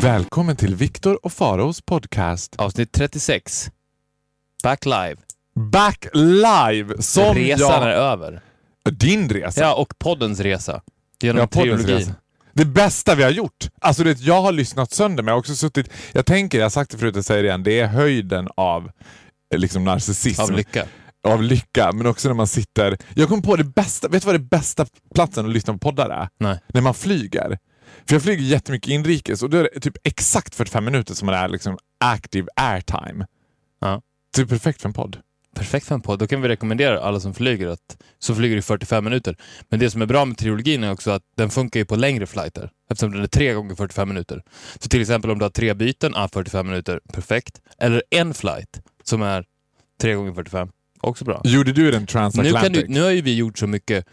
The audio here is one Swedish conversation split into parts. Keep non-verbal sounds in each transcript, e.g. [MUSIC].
Välkommen till Viktor och Faros podcast. Avsnitt 36. Back live. Back live! Som Resan jag... är över. Din resa. Ja, och poddens resa. Genom Ja, trilogin. resa. Det bästa vi har gjort. Alltså det, jag har lyssnat sönder men jag har också suttit... Jag tänker, jag har sagt det förut, jag säger det igen, det är höjden av eh, liksom narcissism. Av lycka. Av lycka, men också när man sitter... Jag kom på det bästa, vet du vad det bästa platsen att lyssna på poddar är? Nej. När man flyger. För jag flyger jättemycket inrikes och då är det typ exakt 45 minuter som man är liksom active airtime. Ja. Det är perfekt för en podd. Perfekt för en podd. Då kan vi rekommendera alla som flyger att så flyger i 45 minuter. Men det som är bra med trilogin är också att den funkar ju på längre flighter eftersom den är tre gånger 45 minuter. Så till exempel om du har tre byten, ah, 45 minuter, perfekt. Eller en flight som är tre gånger 45, också bra. Gjorde du den Nu, transatlantic? kan du, nu har ju vi gjort så mycket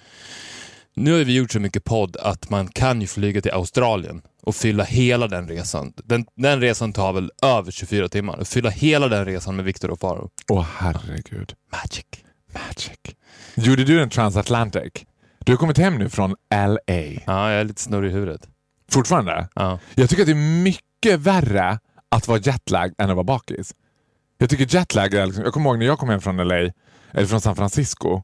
nu har vi gjort så mycket podd att man kan ju flyga till Australien och fylla hela den resan. Den, den resan tar väl över 24 timmar. Och fylla hela den resan med Viktor och Faro. Åh herregud. Magic. Magic. Gjorde du den transatlantic? Du har kommit hem nu från LA. Ja, jag är lite snurrig i huvudet. Fortfarande? Ja. Jag tycker att det är mycket värre att vara jetlag än att vara bakis. Jag tycker jetlag är liksom, Jag kommer ihåg när jag kom hem från LA, eller från San Francisco.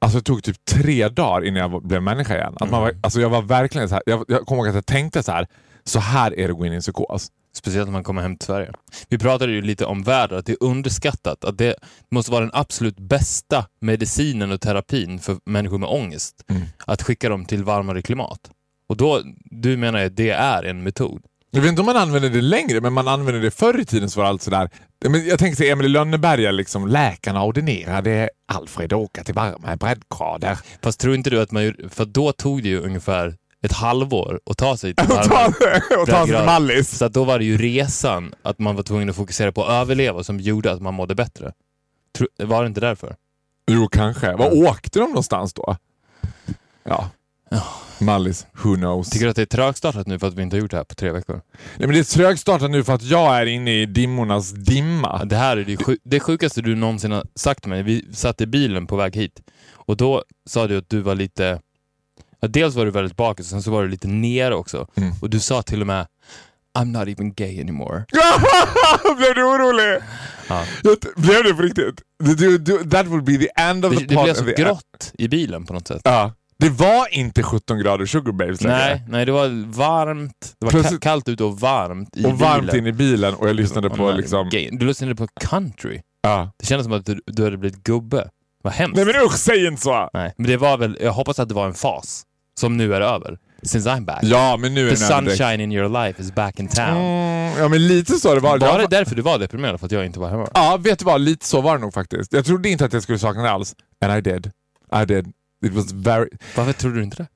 Alltså det tog typ tre dagar innan jag blev människa igen. Att man var, alltså jag var verkligen så här, jag, jag kommer ihåg att jag tänkte så här. Så här är det att gå in i en psykos. Speciellt när man kommer hem till Sverige. Vi pratade ju lite om väder, att det är underskattat. Att det måste vara den absolut bästa medicinen och terapin för människor med ångest. Mm. Att skicka dem till varmare klimat. Och då, du menar att det är en metod? Jag vet inte om man använder det längre, men man använder det förr i tiden så var allt sådär. Men jag tänker sig Emil i Lönneberga, liksom, läkarna ordinerade Alfred åka till varma breddgrader. Fast tror inte du att man gjorde- för då tog det ju ungefär ett halvår att ta sig till [LAUGHS] varmare och ta sig till. Mallis. Så att då var det ju resan, att man var tvungen att fokusera på att överleva som gjorde att man mådde bättre. Var det inte därför? Jo, kanske. Var åkte de någonstans då? Ja. Mallis, who knows? Tycker du att det är trögstartat nu för att vi inte har gjort det här på tre veckor? Nej, men det är trögstartat nu för att jag är inne i dimmornas dimma. Det här är det, sju- det sjukaste du någonsin har sagt till mig. Vi satt i bilen på väg hit och då sa du att du var lite... Ja, dels var du väldigt bakis och sen så var du lite nere också. Mm. Och du sa till och med I'm not even gay anymore. [LAUGHS] blev du orolig? Ja. Blev du på riktigt? Du, du, that will be the end of Det, the det pod blev så grått i bilen på något sätt. Ja. Det var inte 17 grader sugar babes längre. Nej, nej, det var varmt. Det var Plötsligt- ka- kallt ute och varmt i Och varmt bilen. in i bilen och jag lyssnade på liksom... Du lyssnade på country. Ja. Det kändes som att du, du hade blivit gubbe. Vad hemskt. Nej men usch, säg inte så! Nej, men det var väl, jag hoppas att det var en fas som nu är över. Since I'm back. Ja, men nu är The direkt- sunshine in your life is back in town. Mm, ja men lite så det var. Var det därför du var deprimerad? För att jag inte var hemma? Ja, vet du vad? Lite så var det nog faktiskt. Jag trodde inte att jag skulle sakna det alls. And I did. I did. It was very... Varför trodde du inte det?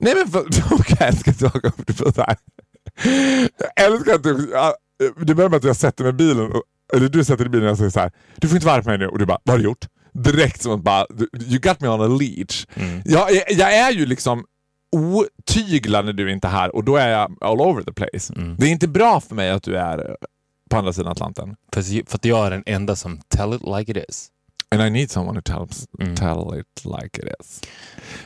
Nej men för... [LAUGHS] Okej, jag älskar att på så här. Jag älskar att du... Det börjar med att jag sätter mig i bilen, och- eller du sätter dig i bilen och jag säger så här. Du får inte vara mig nu. Och du bara, vad har du gjort? Direkt som att bara, you got me on a leech. Mm. Jag, jag, jag är ju liksom otyglad när du inte är här och då är jag all over the place. Mm. Det är inte bra för mig att du är på andra sidan Atlanten. För, för att jag är den enda som tell it like it is. And I need someone who tells, Mm. tell it like it is.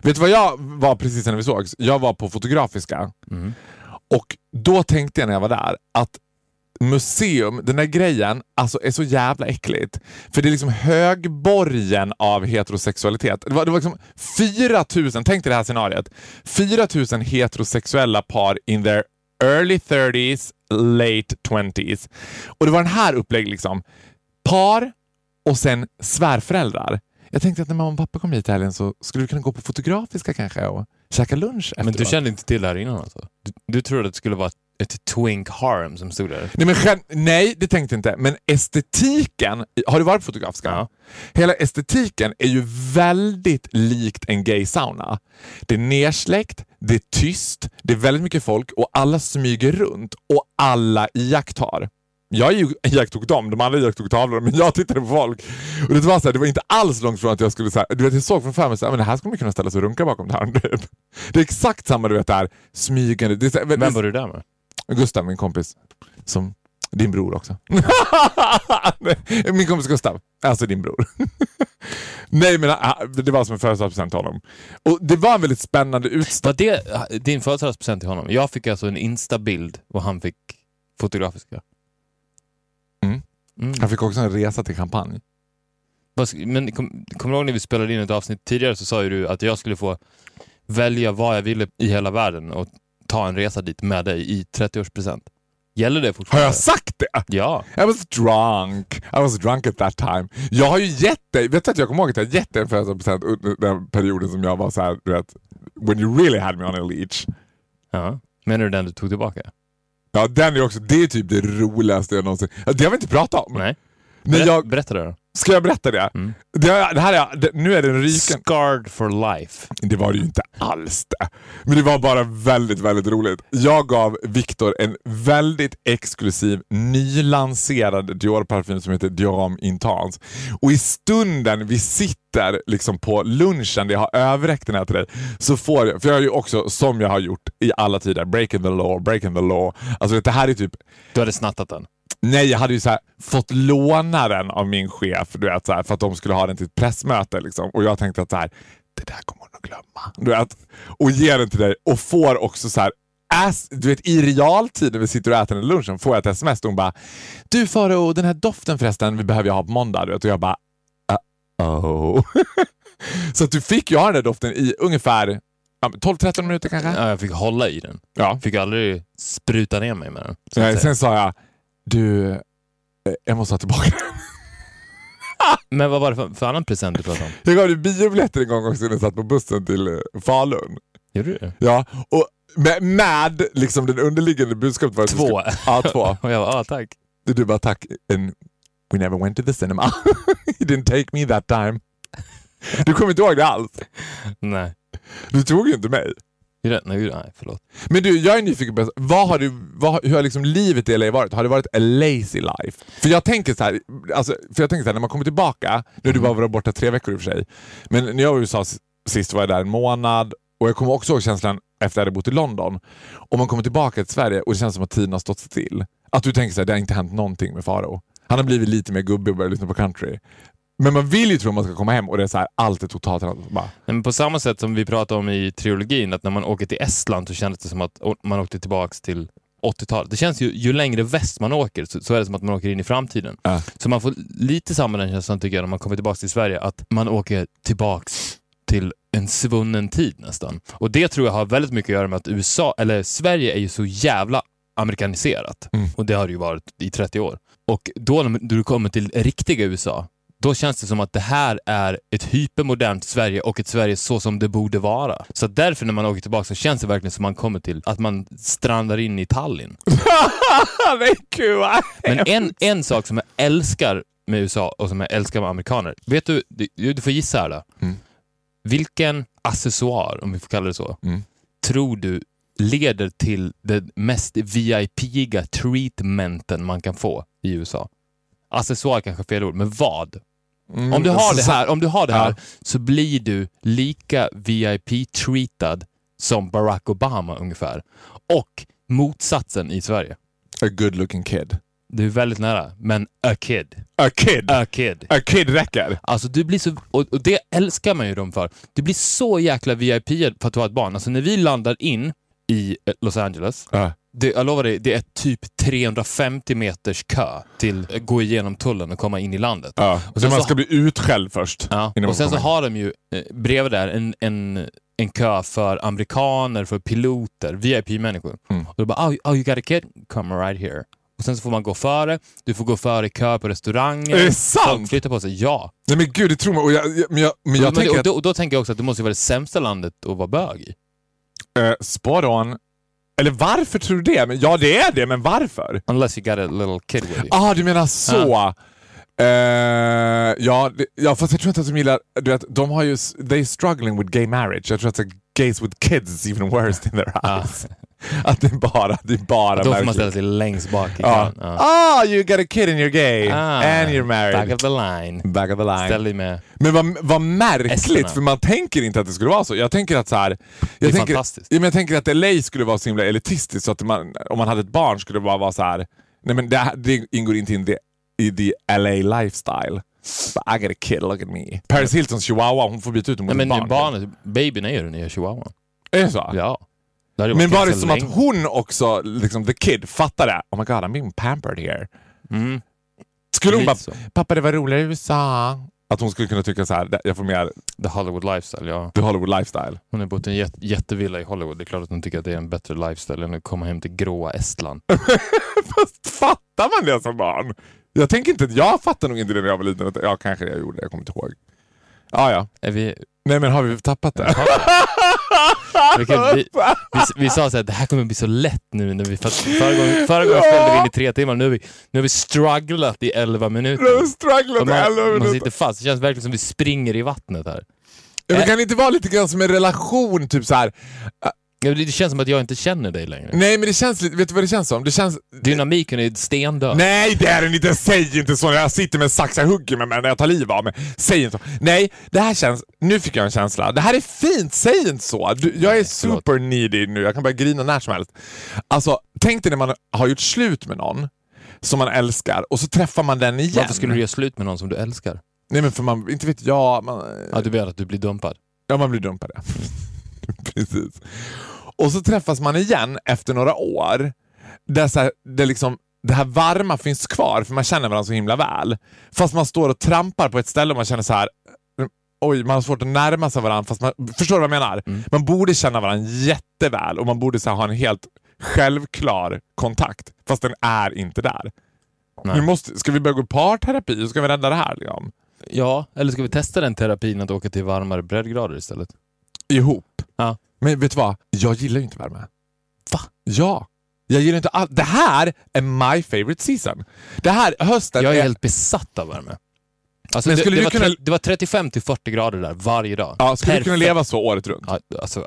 Vet du vad jag var precis när vi sågs? Jag var på Fotografiska Mm. och då tänkte jag när jag var där att museum, den där grejen, alltså är så jävla äckligt. För det är liksom högborgen av heterosexualitet. Det var, det var liksom 4000, tänk dig det här scenariet. 4000 heterosexuella par in their early 30s, late 20s. Och det var den här upplägget liksom. Par och sen svärföräldrar. Jag tänkte att när mamma och pappa kom hit i helgen så skulle vi kunna gå på Fotografiska kanske och käka lunch Men du efteråt. kände inte till det här innan alltså? Du, du trodde att det skulle vara ett twink harem som stod där? Nej, men nej, det tänkte jag inte. Men estetiken, har du varit på Fotografiska? Ja. Hela estetiken är ju väldigt likt en gay sauna. Det är nersläckt, det är tyst, det är väldigt mycket folk och alla smyger runt och alla iakttar. Jag iakttog dem, de andra iakttog tavlor, men jag tittade på folk. Och det var, så här, det var inte alls långt från att jag skulle säga, du vet jag såg från så här, men det här skulle man kunna ställa sig och runka bakom det här. [LAUGHS] Det är exakt samma du vet där, smygande. Det är, så Vem var du där med? Gustav, min kompis. Som din bror också. [LAUGHS] min kompis Gustav. Alltså din bror. [LAUGHS] Nej men ah, det var som en födelsedagspresent till honom. Och det var en väldigt spännande utställning. Var det din födelsedagspresent till honom? Jag fick alltså en instabild och han fick fotografiska. Mm. Han fick också en resa till champagne. Men kom, kommer du ihåg när vi spelade in ett avsnitt tidigare så sa ju du att jag skulle få välja vad jag ville i hela världen och ta en resa dit med dig i 30-årspresent. Gäller det Har fortfarande? jag sagt det? Ja. I was drunk. I was drunk at that time. Jag har ju gett dig, vet du att jag kommer ihåg att jag gett dig en födelsedagspresent under den perioden som jag var så här, du vet, when you really had me on a leash. ja. Menar du den du tog tillbaka? Ja, den är också, det är typ det roligaste jag någonsin... Det har vi inte pratat om. Nej. Berä- jag, Berätta det då. Ska jag berätta det? Mm. det, det här är, det, nu är den ryken. Scarred for life. Det var det ju inte alls det. Men det var bara väldigt, väldigt roligt. Jag gav Viktor en väldigt exklusiv nylanserad Dior-parfym som heter Dior Intense. Och i stunden vi sitter liksom på lunchen där jag har överräckt den här till dig så får jag, för jag har ju också som jag har gjort i alla tider, breaking the law, breaking the law. Alltså det här är typ Du hade snattat den. Nej, jag hade ju så här, fått låna den av min chef du vet, så här, för att de skulle ha den till ett pressmöte. Liksom. Och jag tänkte att så här, det där kommer hon att glömma. Du vet, och ger den till dig och får också så här, as, du vet, i realtid när vi sitter och äter den lunchen får jag ett sms och hon bara Du Faro, den här doften förresten vi behöver jag ha på måndag. Du vet, och jag bara uh-oh. [LAUGHS] så att du fick ju ha den där doften i ungefär ja, 12-13 minuter kanske. Ja, jag fick hålla i den. Ja. Fick aldrig spruta ner mig med den. Nej, sen sa jag du, eh, jag måste ha tillbaka den. [LAUGHS] Men vad var det för, för annan present du pratade om? Jag gav dig biobiljetter en gång också när jag satt på bussen till eh, Falun. Gjorde du det? Ja, och med, med liksom den underliggande budskapet var Två. Ska, ja, två. [LAUGHS] Och jag bara, ja tack. Du bara tack. And we never went to the cinema. [LAUGHS] you didn't take me that time. Du kommer inte ihåg det alls. Nej. Du tog ju inte mig. Jag- Nej, förlåt. Men du, jag är nyfiken på vad har du, vad, hur har liksom livet i LA varit? Har det varit a lazy life? För jag tänker så här, alltså, för jag tänker så här när man kommer tillbaka, nu har du bara varit borta tre veckor i och för sig, men när jag var i USA sist var jag där en månad och jag kommer också ihåg känslan efter att jag hade bott i London. Om man kommer tillbaka till Sverige och det känns som att tiden har stått still. Att du tänker så här, det har inte hänt någonting med Faro. Han har blivit lite mer gubbig och börjat lyssna på country. Men man vill ju tro att man ska komma hem och det är så här, allt är totalt. Bara, Men på samma sätt som vi pratade om i trilogin, att när man åker till Estland så kändes det som att man åkte tillbaks till 80-talet. Det känns ju, ju längre väst man åker så, så är det som att man åker in i framtiden. Ja. Så man får lite samma den känslan tycker jag när man kommer tillbaks till Sverige, att man åker tillbaks till en svunnen tid nästan. Och det tror jag har väldigt mycket att göra med att USA, eller Sverige är ju så jävla amerikaniserat. Mm. Och det har det ju varit i 30 år. Och då när du kommer till riktiga USA, då känns det som att det här är ett hypermodernt Sverige och ett Sverige så som det borde vara. Så därför när man åker tillbaka så känns det verkligen som man kommer till att man strandar in i Tallinn. [LAUGHS] Men en, en sak som jag älskar med USA och som jag älskar med amerikaner, vet du, du, du får gissa här då. Mm. Vilken accessoar, om vi får kalla det så, Mm. tror du leder till den mest VIP-iga treatmenten man kan få i USA? Accessoar kanske är fel ord, men vad? Mm, Om du har det här, om du har det här Ja. så blir du lika VIP-treatad som Barack Obama ungefär. Och motsatsen i Sverige. A good looking kid. Du är väldigt nära, men a kid. A kid! A kid. A kid räcker. Alltså du blir så, och, det älskar man ju dem för. Du blir så jäkla VIP för att du har ett barn. Alltså när vi landar in i eh, Los Angeles, Ja. Det, jag lovar dig, det är typ 350 meters kö till att gå igenom tullen och komma in i landet. Ja. Och sen man så- ska bli utskälld först. Ja. Och sen så in. har de ju eh, bredvid där en, en, en kö för amerikaner, för piloter, VIP-människor. Mm. Och då bara, oh, oh you got a kid? Come right here. Och sen så får man gå före, du får gå före i kö på restauranger. Är det sant? Folk flyttar på sig, ja. Nej men gud, det tror man. Och jag, jag, men jag, men jag men, tänker och, då, och då tänker jag också att det måste vara det sämsta landet att vara bög i. uh, spot on. Eller varför tror du det? Men, ja det är det, men varför? Unless you got a little kid with you. Ah, du menar så. Eh, ja, det, ja, fast jag tror inte att de gillar... Du vet, de har ju... They struggling with gay marriage. Jag tror att gays with kids is even worse in their eyes. [LAUGHS] Att det bara, det bara Då får man ställa sig längst bak i Ja. Ja. Ah, you got a kid and you're gay. Ah, and you're married. Back of the line. Back of the line. Ställ dig med... Men vad, vad märkligt, Esterna. för man tänker inte att det skulle vara så. Jag tänker att så här, Det är tänker, fantastiskt. ja, men jag tänker att LA skulle vara så himla elitistiskt så att man, om man hade ett barn skulle det bara vara så här. nej men det, det ingår inte in det, i the LA lifestyle. But I got a kid, look at me. Paris Hiltons chihuahua, hon får byta ut dem mot ett men barn. barnet, babyn är ju den nya chihuahuan. Är det så? Ja. Men var det som att länge. hon också, liksom the kid, fattade? Oh my god, I'm being pampered here. Mm. Skulle hon bara, så. pappa det var roligare i USA. Att hon skulle kunna tycka så här, jag får mer The Hollywood lifestyle, ja. the Hollywood lifestyle. Hon har bott i en jät- jättevilla i Hollywood. Det är klart att hon tycker att det är en bättre lifestyle än att komma hem till gråa Estland. [LAUGHS] Fast fattar man det som barn? Jag tänker inte att jag fattar nog inte det när jag var liten. Att- Ja, kanske jag gjorde det. Jag kommer inte ihåg. Ja, ja. Är vi, Nej, men har vi tappat det? [LAUGHS] vi, kan, vi, vi, vi sa så här, det här kommer bli så lätt nu. När vi, för, förra gången, förra gången spelade vi in i tre timmar. Nu har vi, nu har vi strugglat i elva minuter. Har strugglat Och i elva man, man minuter. sitter fast. Det känns verkligen som vi springer i vattnet här. Men kan det inte vara lite grann som en relation? Typ så här. Det känns som att jag inte känner dig längre. Nej, men det känns lite... Vet du vad det känns som? Det känns... Dynamiken är stendöd. Nej, det är den inte. Säg inte så. Jag sitter med en sax, jag hugger med mig när jag tar liv av mig. Säg inte så. Nej, det här känns... Nu fick jag en känsla. Det här är fint, säg inte så. Du, jag är super needy nu. Jag kan börja grina när som helst. Alltså, tänk dig när man har gjort slut med någon som man älskar och så träffar man den igen. Varför skulle du göra slut med någon som du älskar? Nej, men för man... Inte vet jag. Man, Ja, du vet att du blir dumpad. Ja, man blir dumpad. ja. [LAUGHS] Precis. Och så träffas man igen efter några år. Där, så här, där liksom, det här varma finns kvar, för man känner varandra så himla väl. Fast man står och trampar på ett ställe och man känner så här. Oj, man har svårt att närma sig varandra. Fast man, förstår du vad jag menar? Mm. Man borde känna varandra jätteväl och man borde så här, ha en helt självklar kontakt. Fast den är inte där. Nej. Vi måste, ska vi börja gå i parterapi? Ska vi rädda det här? Liksom? Ja, eller ska vi testa den terapin att åka till varmare breddgrader istället? ihop. Ja. Men vet du vad? Jag gillar ju inte värme. Va? Ja. Jag gillar inte allt. Det här är my favorite season. Det här, hösten Jag är helt besatt av värme. Alltså det, det, var kunna- det var 35 till 40 grader där varje dag. Ja, skulle du kunna Perfekt. leva så året runt? Ja, alltså,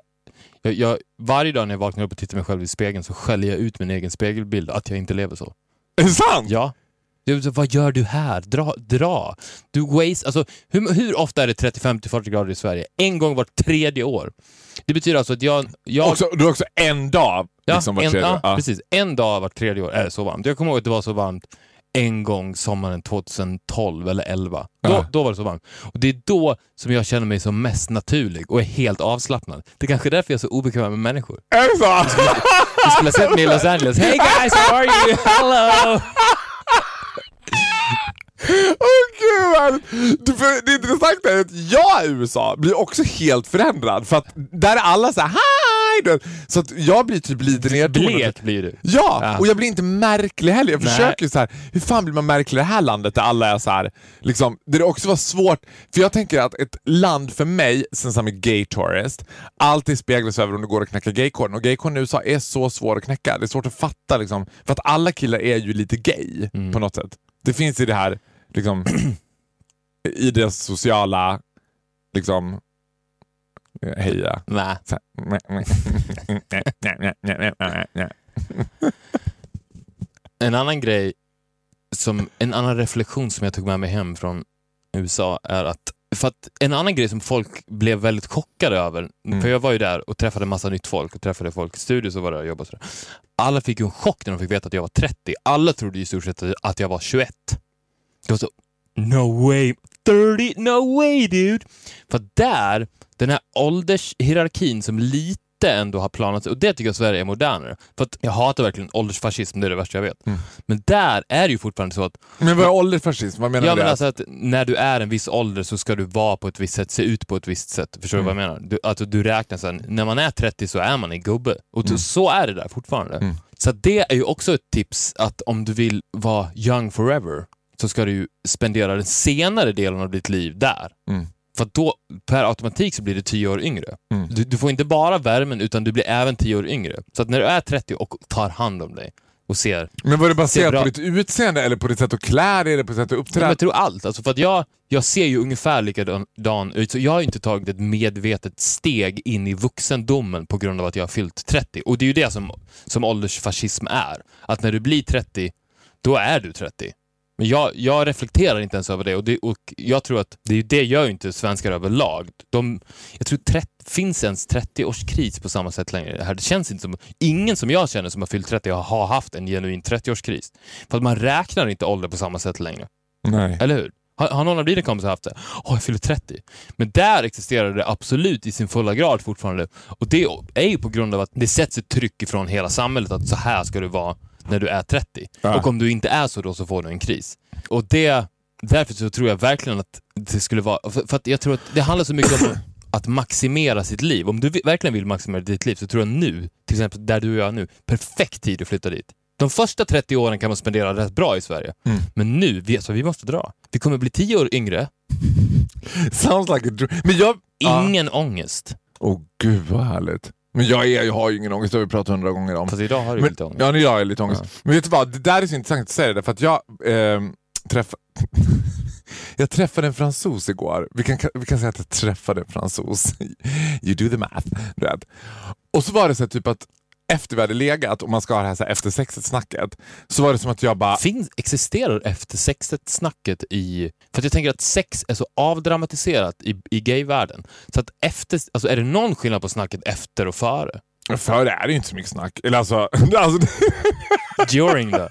jag, jag, varje dag när jag vaknar upp och tittar mig själv i spegeln så skäller jag ut min egen spegelbild att jag inte lever så. Är det sant? Ja. Så, vad gör du här? Dra! dra. Du waste, alltså, hur, hur ofta är det 35 till 40 grader i Sverige? En gång vart tredje år. Det betyder alltså att jag... jag Också, du har också en dag ja, liksom, en, ja, ja. precis. En dag vart tredje år är det så varmt. Jag kommer ihåg att det var så varmt en gång sommaren 2012 eller 11. Då, Ja. då var det så varmt. Och Det är då som jag känner mig som mest naturlig och är helt avslappnad. Det är kanske är därför jag är så obekväm med människor. Är det så? Du skulle ha sett mig i Los Angeles. Hey guys, how are you? [LAUGHS] Hello! Åh gud! vad- Du, för, det intressanta är att jag i USA blir också helt förändrad. För att där är alla så här. Så att jag blir typ lite nedtonad. Blek blir du. Ja, Ja. och jag blir inte märklig heller. Jag Nej. försöker så här, hur fan blir man märklig i det här landet där alla är så här, liksom, där det också var svårt, för jag tänker att ett land för mig, sen som är gay tourist, alltid speglas över om det går att knäcka gaykoden. Och gaykoden i USA är så svår att knäcka. Det är svårt att fatta liksom, för att alla killar är ju lite gay Mm. på något sätt. Det finns i det här, liksom, [CLEARS THROAT] i deras sociala, liksom, heja. Nej. Så här. En annan grej, som, en annan reflektion som jag tog med mig hem från USA är att, för att en annan grej som folk blev väldigt chockade över, Mm. för jag var ju där och träffade massa nytt folk och träffade folk i studios och var där och jobbade. Alla fick ju en chock när de fick veta att jag var 30. Alla trodde i stort sett att jag var 21. Det var så, no way, 30, no way dude! För där, den här åldershierarkin som lite ändå har planat och det tycker jag Sverige är modernare. För att jag hatar verkligen åldersfascism, det är det värsta jag vet. Mm. Men där är det ju fortfarande så att, Men vad är åldersfascism? Vad menar ja du? men alltså att när du är en viss ålder så ska du vara på ett visst sätt, se ut på ett visst sätt. Förstår Mm. du vad jag menar? Du, alltså du räknar sen, när man är 30 så är man en gubbe. Och Mm. så är det där fortfarande. Mm. Så det är ju också ett tips att om du vill vara young forever så ska du ju spendera den senare delen av ditt liv där. Mm. För då per automatik så blir du 10 år yngre. Mm. Du, du får inte bara värmen utan du blir även 10 år yngre. Så att när du är 30 och tar hand om dig, och ser. Men var det Ser baserat på ditt utseende eller på ditt sätt att klä dig eller på ditt sätt att uppträda? jag tror allt. Alltså för att jag, jag ser ju ungefär likadan ut, så jag har inte tagit ett medvetet steg in i vuxendomen på grund av att jag har fyllt 30. Och det är ju det som, som åldersfascism är. Att när du blir 30, då är du 30. Men jag, jag reflekterar inte ens över det och, det och jag tror att det, det gör ju inte svenskar överlag. De, jag tror 30, finns ens 30-årskris på samma sätt längre. Det, här, det känns inte som... Ingen som jag känner som har fyllt 30 har haft en genuin 30-årskris. För att man räknar inte ålder på samma sätt längre. Nej. Eller hur? Har, har någon av dina kompisar haft det? Åh, jag fyller 30. Men där existerar det absolut i sin fulla grad fortfarande. Och det är ju på grund av att det sätts ett tryck ifrån hela samhället att så här ska du vara när du är 30. Ja. Och om du inte är så då så får du en kris. Och det, därför så tror jag verkligen att det skulle vara, för, för att jag tror att det handlar så mycket om att maximera sitt liv. Om du verkligen vill maximera ditt liv så tror jag nu, till exempel där du och jag är nu, perfekt tid att flytta dit. De första 30 åren kan man spendera rätt bra i Sverige. Mm. Men nu, vi, så vi måste dra. Vi kommer bli 10 år yngre, [LAUGHS] Sounds like a dream. Men jag... Ja. ingen ångest. Åh gud vad härligt. Men jag, är, jag har ju ingen ångest, det har vi pratat hundra gånger om. Fast idag har du Men, lite ångest. ja, nu har jag lite ångest. Men vet du vad, det där är så intressant att säga det, för att jag eh, träffade... [LAUGHS] jag träffade en fransos igår. Vi kan, vi kan säga att jag träffade en fransos. [LAUGHS] You do the math. vet. Och så var det så här, typ att efter vi hade legat, och man ska ha det här, så här efter sexet-snacket, så var det som att jag bara... Finns, existerar efter sexet-snacket i... För att jag tänker att sex är så avdramatiserat i, i gayvärlden. Så att efter... Alltså är det någon skillnad på snacket efter och före? Före är det ju inte så mycket snack. Eller alltså, [LAUGHS] alltså [LAUGHS] During då?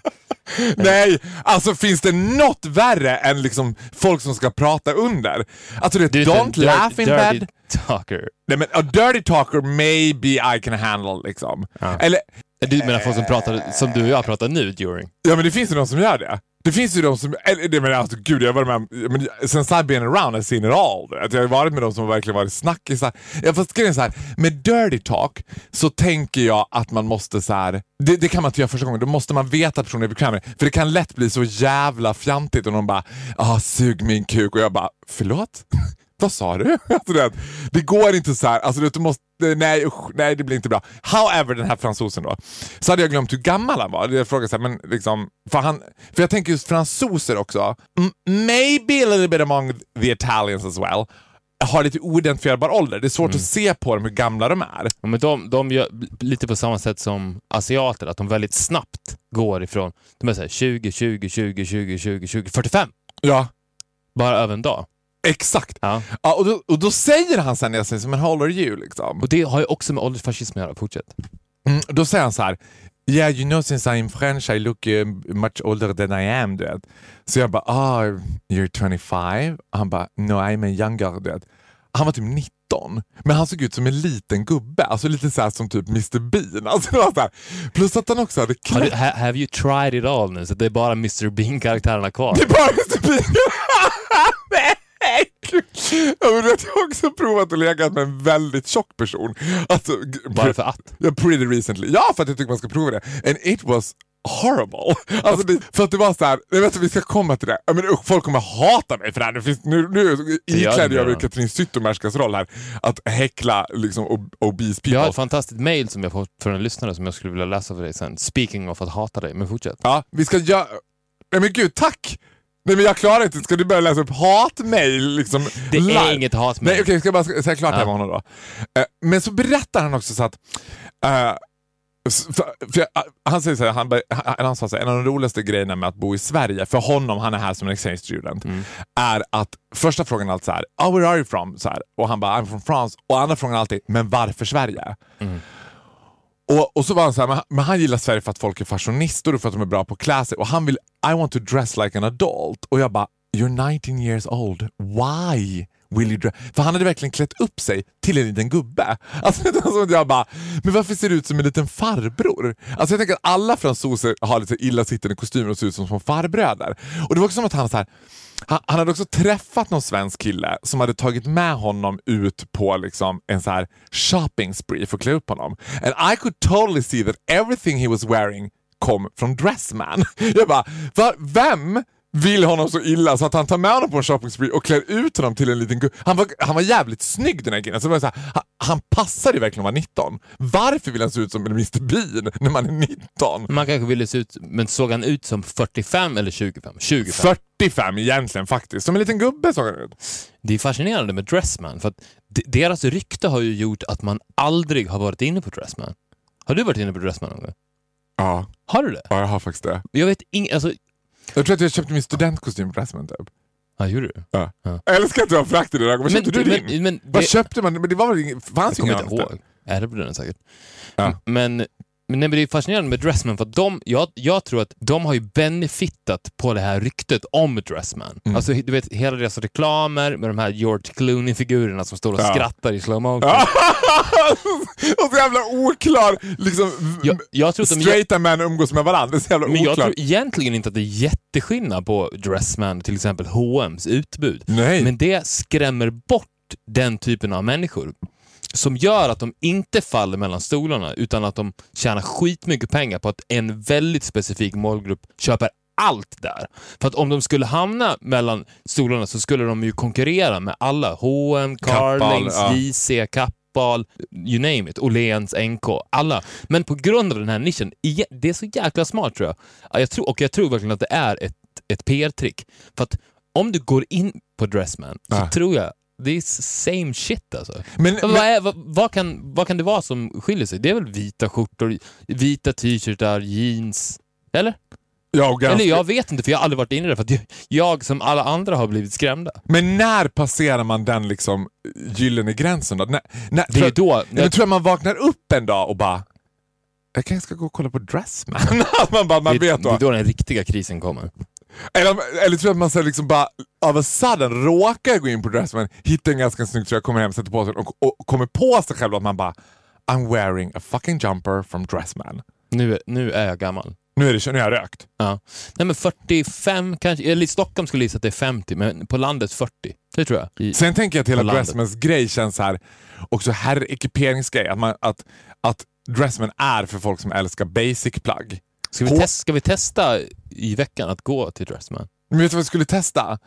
Nej, alltså finns det något värre än liksom folk som ska prata under? Alltså det är don't laugh in dirty bed. talker. Nej men a dirty talker maybe I can handle liksom. Ja. Eller, Du menar folk som pratar som du och jag pratar nu, during? ja men det finns ju de som gör det. Det finns ju de som, eller, det menar alltså gud jag har varit med men, sen I've been around I've seen it all. Att. Jag har varit med de som verkligen varit snackisar. Ja, fast grejen är så här, med dirty talk så tänker jag att man måste så här. Det, det kan man inte göra första gången, då måste man veta att personen är bekväm med det. För det kan lätt bli så jävla fjantigt och de bara ah, sug min kuk och jag bara förlåt? [LAUGHS] Vad sa du? [LAUGHS] Alltså, det, det går inte så här. Alltså, du måste, nej, usch, nej, det blir inte bra. However, den här fransosen då. Så hade jag glömt hur gammal han var. Jag frågade så här, men liksom, för, han, för jag tänker just fransoser också, maybe a little bit among the Italians as well, har lite oidentifierbar ålder. Det är svårt att se på dem hur gamla de är. Ja, men de, de gör lite på samma sätt som asiater, att de väldigt snabbt går ifrån de är så här 20, 20, 20, 20, 20, 20, 45. Ja, Bara över en dag. Exakt. Ja. Ja, och, då, och då säger han sen när jag säger men how old are you? Liksom. Och det har ju också med åldersfascism att göra. Fortsätt. Mm, då säger han så här. Yeah, you know since I'm French I look uh, much older than I am. Du vet. Så jag bara, ah, you're 25? Han bara, no I'm a younger. Du vet. Han var typ 19, men han såg ut som en liten gubbe. Alltså lite så som typ Mr Bean. [LAUGHS] Alltså. Plus att han också hade klätt... ha, have you tried it all nu? Så det är bara Mr Bean-karaktärerna kvar? Det är bara Mr Bean! [LAUGHS] Ja, du vet, jag har också provat att lägga med en väldigt tjock person. Alltså, för att? Ja, pretty recently. Ja, för att jag tycker man ska prova det. And it was horrible. Alltså det, för att det var så här, jag vet vi ska komma till det. Ja, Men usch, folk kommer hata mig för det här. Det finns, nu nu iklädde jag mig. Katrin Zytomierskas roll här. Att häckla liksom ob- obese Jag har people. ett fantastiskt mail som jag fått från en lyssnare som jag skulle vilja läsa för dig sen. Speaking of att hata dig, men fortsätt. Ja, vi ska göra... Nej men gud, tack! Nej men jag klarar inte, ska du börja läsa upp hatmail liksom? Det live? är inget hatmail. Nej okej, ska jag bara säga klart det här Ja. med honom då. Eh, men så berättar han också så att s- för, för jag, han säger så här, han, han, han sa så här, en av de roligaste grejerna med att bo i Sverige, för honom, han är här som en exchange student, Mm. är att första frågan är alltid så här, oh, where are you from? Så här, och han bara, I'm from France. Och andra frågan är alltid, men varför Sverige? Mm. Och, och så var han så här, men men han gillar Sverige för att folk är fashionister och för att de är bra på att klä sig. Och han vill, I want to dress like an adult. Och jag bara, you're 19 years old. Why will you dress? För han hade verkligen klätt upp sig till en liten gubbe. [LAUGHS] Alltså, jag bara, men varför ser du ut som en liten farbror? Alltså jag tänker att alla fransoser har lite illa illasittande kostymer och ser ut som små farbröder. Och det var också som att han så här, han, han hade också träffat någon svensk kille som hade tagit med honom ut på liksom en så här shopping spree för att klä upp honom. And I could totally see that everything he was wearing kom från Dressman. [LAUGHS] Jag bara, va, vem vill honom så illa så att han tar med honom på en shopping spree och klär ut honom till en liten gubbe. Han var, han var jävligt snygg den här killen. Så var så här, han, han passade verkligen att vara 19. Varför vill han se ut som en Mr Bean när man är 19? Man kanske ville se ut, men såg han ut som 45 eller 25? 25. 45 egentligen faktiskt. Som en liten gubbe såg han ut. Det är fascinerande med Dressman, för att de- deras rykte har ju gjort att man aldrig har varit inne på Dressman. Har du varit inne på Dressman någon gång? Ja, Har du det? ja jag har faktiskt det. Jag vet inget, alltså... Jag tror att jag köpte min studentkostym på Dressman typ. Ja, gjorde du? Ja. Ja. Jag älskar att du har frakt i det där. Vad köpte du din? men, men Vad det- köpte man? Men det var väl fanns ju inte annan ihåg. Ärvde den säkert. Ja. Men, men, nej, men det är fascinerande med Dressman för de, jag, jag tror att de har ju benefitat på det här ryktet om Dressman. Mm. Alltså du vet hela deras reklamer med de här George Clooney-figurerna som står och Ja. skrattar i slow motion. Ja. [LAUGHS] och så jävla oklar, liksom, Jag, jag tror att de straighta män umgås med varandra. Det är så jävla men jag oklart. tror egentligen inte att det är jätteskillnad på Dressman till exempel H&M's utbud. Nej. Men det skrämmer bort den typen av människor som gör att de inte faller mellan stolarna utan att de tjänar skitmycket pengar på att en väldigt specifik målgrupp köper allt där. För att om de skulle hamna mellan stolarna så skulle de ju konkurrera med alla. H&M, Carlings, ja. JC, Kappahl, you name it. Åhléns, NK, alla. Men på grund av den här nischen, det är så jäkla smart tror jag. Ja, jag tror, och jag tror verkligen att det är ett, ett PR-trick. För att om du går in på Dressman så Ja. tror jag det är same shit alltså. Men, Vad, är, vad, vad, kan, vad kan det vara som skiljer sig? Det är väl vita skjortor, vita t-shirtar, jeans? Eller? ja, ganska, Eller jag vet inte för jag har aldrig varit inne där för att jag, jag som alla andra har blivit skrämda. men när passerar man den liksom gyllene gränsen då? När, när, Det är jag- då... Nej, men tror jag man vaknar upp en dag och bara jag kanske ska gå och kolla på Dressman. [LAUGHS] Man bara, man det, vet det är då. då den riktiga krisen kommer. Eller, eller tror jag att man så liksom bara av a sudden råkar gå in på Dressman, hittar en ganska snygg tröja, kommer hem, sätter på sig och, och kommer på sig själv att man bara I'm wearing a fucking jumper from Dressman. Nu, är- nu är jag gammal. Nu är det nu har jag rökt. Ja. Nej men 45 kanske, eller i Stockholm skulle jag gissa att det är 50, men på landet 40. Det tror jag. I, Sen tänker jag att hela. Dressmans grej känns här också herrekiperingsgrej. Att, man, att, att Dressman är för folk som älskar basic plagg. Ska, vi H- testa, ska vi testa i veckan att gå till Dressman? Men vet du vad vi skulle testa?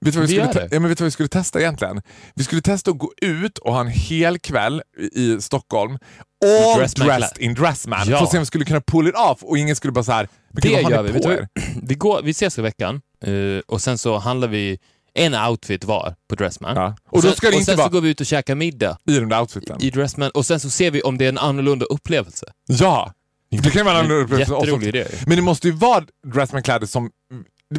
Vet du vad vi, Vi skulle ja, men vet du vad vi skulle testa egentligen? Vi skulle testa att gå ut och ha en hel kväll i Stockholm all Dressman dressed in Dressman. Ja. För att se om vi skulle kunna pull it off och ingen skulle bara så här, men Det gud, vad gör vi. På? [CLEARS THROAT] Vi, går, vi ses i veckan eh, och sen så handlar vi en outfit var på Dressman. Ja. Och då sen, och sen så går vi ut och käkar middag i den där outfiten. i Dressman och sen så ser vi om det är en annorlunda upplevelse. Ja! Det kan vara en. Jätterolig idé. Men det måste ju vara Dressman-kläder som...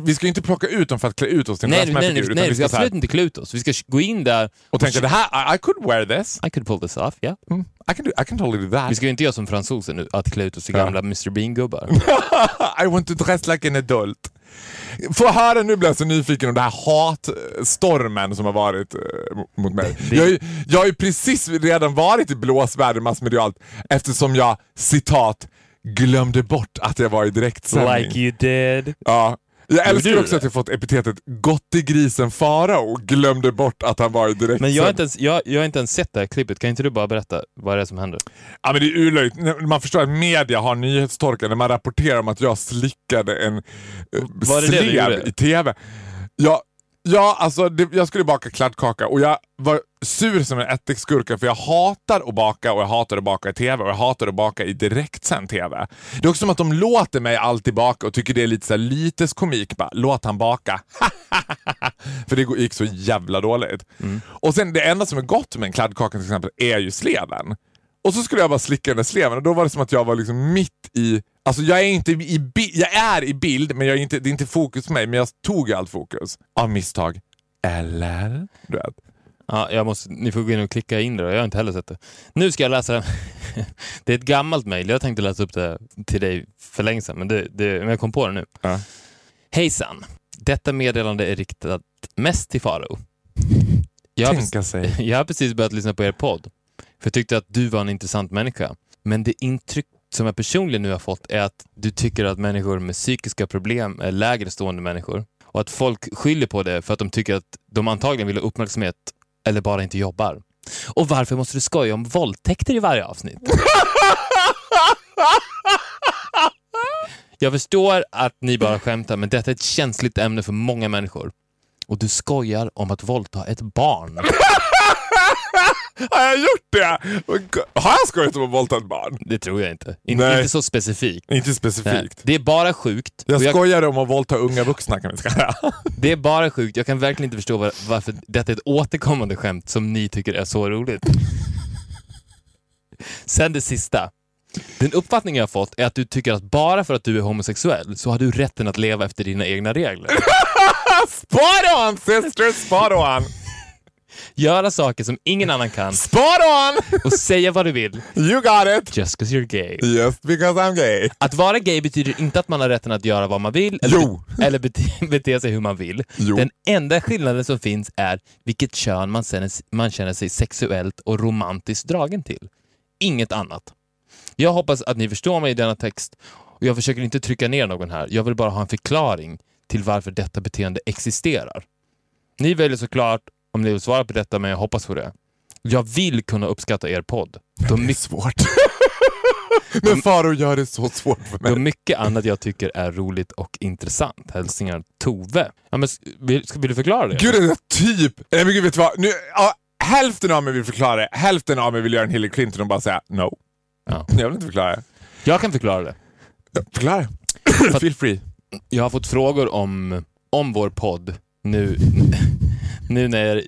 Vi ska ju inte plocka ut dem för att klä ut oss till en Nej, nej, nej, nej, vi ska absolut inte klä ut oss. Vi ska gå in där och tänka det här, I, I could wear this. I could pull this off, ja. Mm, I, can do, I can totally do that. Vi ska ju inte göra som fransosen nu, att klä ut oss till Ja. gamla Mr Bean-gubbar. [LAUGHS] I want to dress like an adult. Få höra, nu blir jag så nyfiken om det här hatstormen som har varit eh, mot mig. Det- Jag, har ju- jag har ju precis redan varit i blåsväder massmedialt eftersom jag, citat, glömde bort att jag var i direktsändning. you did. Ja. Jag älskar också att jag fått epitetet gottegrisen Farao glömde bort att han var i direktsändning. Men jag har, inte ens, jag, jag har inte ens sett det här klippet. Kan inte du bara berätta vad det är som händer? Ja, men det är urlöjligt. Man förstår att media har nyhetstorka när man rapporterar om att jag slickade en eh, slev i TV. Ja, ja alltså det, jag skulle baka kladdkaka och jag var sur som en ättiksgurka för jag hatar att baka och jag hatar att baka i TV och jag hatar att baka i direktsänd TV. Det är också som att de låter mig alltid baka och tycker det är lite så här lites komik. Bara, Låt han baka. [LAUGHS] för det gick så jävla dåligt. Mm. Och sen det enda som är gott med en kladdkaka till exempel är ju sleven. Och så skulle jag bara slicka den där sleven och då var det som att jag var liksom mitt i... Alltså jag är inte i, bi- jag är i bild, men jag är inte, det är inte fokus på mig. Men jag tog allt fokus. Av misstag. Eller? Du vet. Ja, jag måste, ni får gå in och klicka in det, då. jag har inte heller sett det. Nu ska jag läsa den. [LAUGHS] Det är ett gammalt mejl, jag tänkte läsa upp det till dig för länge sedan, men, det, det, men jag kom på det nu. Ja. Hejsan! Detta meddelande är riktat mest till Faro. Jag har, Tänka sig. [LAUGHS] jag har precis börjat lyssna på er podd, för jag tyckte att du var en intressant människa. Men det intryck som jag personligen nu har fått är att du tycker att människor med psykiska problem är lägre stående människor. Och att folk skyller på det för att de tycker att de antagligen vill ha uppmärksamhet eller bara inte jobbar. Och varför måste du skoja om våldtäkter i varje avsnitt? Jag förstår att ni bara skämtar, men detta är ett känsligt ämne för många människor. Och du skojar om att våldta ett barn. Har jag gjort det? Har jag skojat om att våldta ett barn? Det tror jag inte. In, Nej. inte så specifikt. Inte Nej. specifikt. Det är bara sjukt. Jag jag, skojar om att våldta unga vuxna kan vi säga. [LAUGHS] det är bara sjukt. Jag kan verkligen inte förstå var, varför detta är ett återkommande skämt som ni tycker är så roligt. Sen det sista. Den uppfattning jag har fått är att du tycker att bara för att du är homosexuell så har du rätten att leva efter dina egna regler. [LAUGHS] Spot on sister, spot on! Göra saker som ingen annan kan Spot on! och säga vad du vill You got it! just 'cause you're gay. Just because I'm gay. Att vara gay betyder inte att man har rätten att göra vad man vill eller, Jo. eller bete, [LAUGHS] bete sig hur man vill. Jo. Den enda skillnaden som finns är vilket kön man känner, man känner sig sexuellt och romantiskt dragen till. Inget annat. Jag hoppas att ni förstår mig i denna text och jag försöker inte trycka ner någon här. Jag vill bara ha en förklaring till varför detta beteende existerar. Ni väljer såklart om ni vill svara på detta, men jag hoppas på det. Jag vill kunna uppskatta er podd. Då Det är mycket svårt. [LAUGHS] [LAUGHS] Men Faro gör det så svårt för Då mig. mycket annat jag tycker är roligt och intressant. Hälsningar Tove. Ja, men, vill, ska, vill du förklara det? Gud, det är typ... Nej men gud, vet du vad? Nu, ja, hälften av mig vill förklara det, hälften av mig vill göra en Hillary Clinton och bara säga no. Ja. Jag vill inte förklara det. Jag kan förklara det. Ja, Förklara. Feel free. Jag har fått frågor om, om vår podd nu, nu när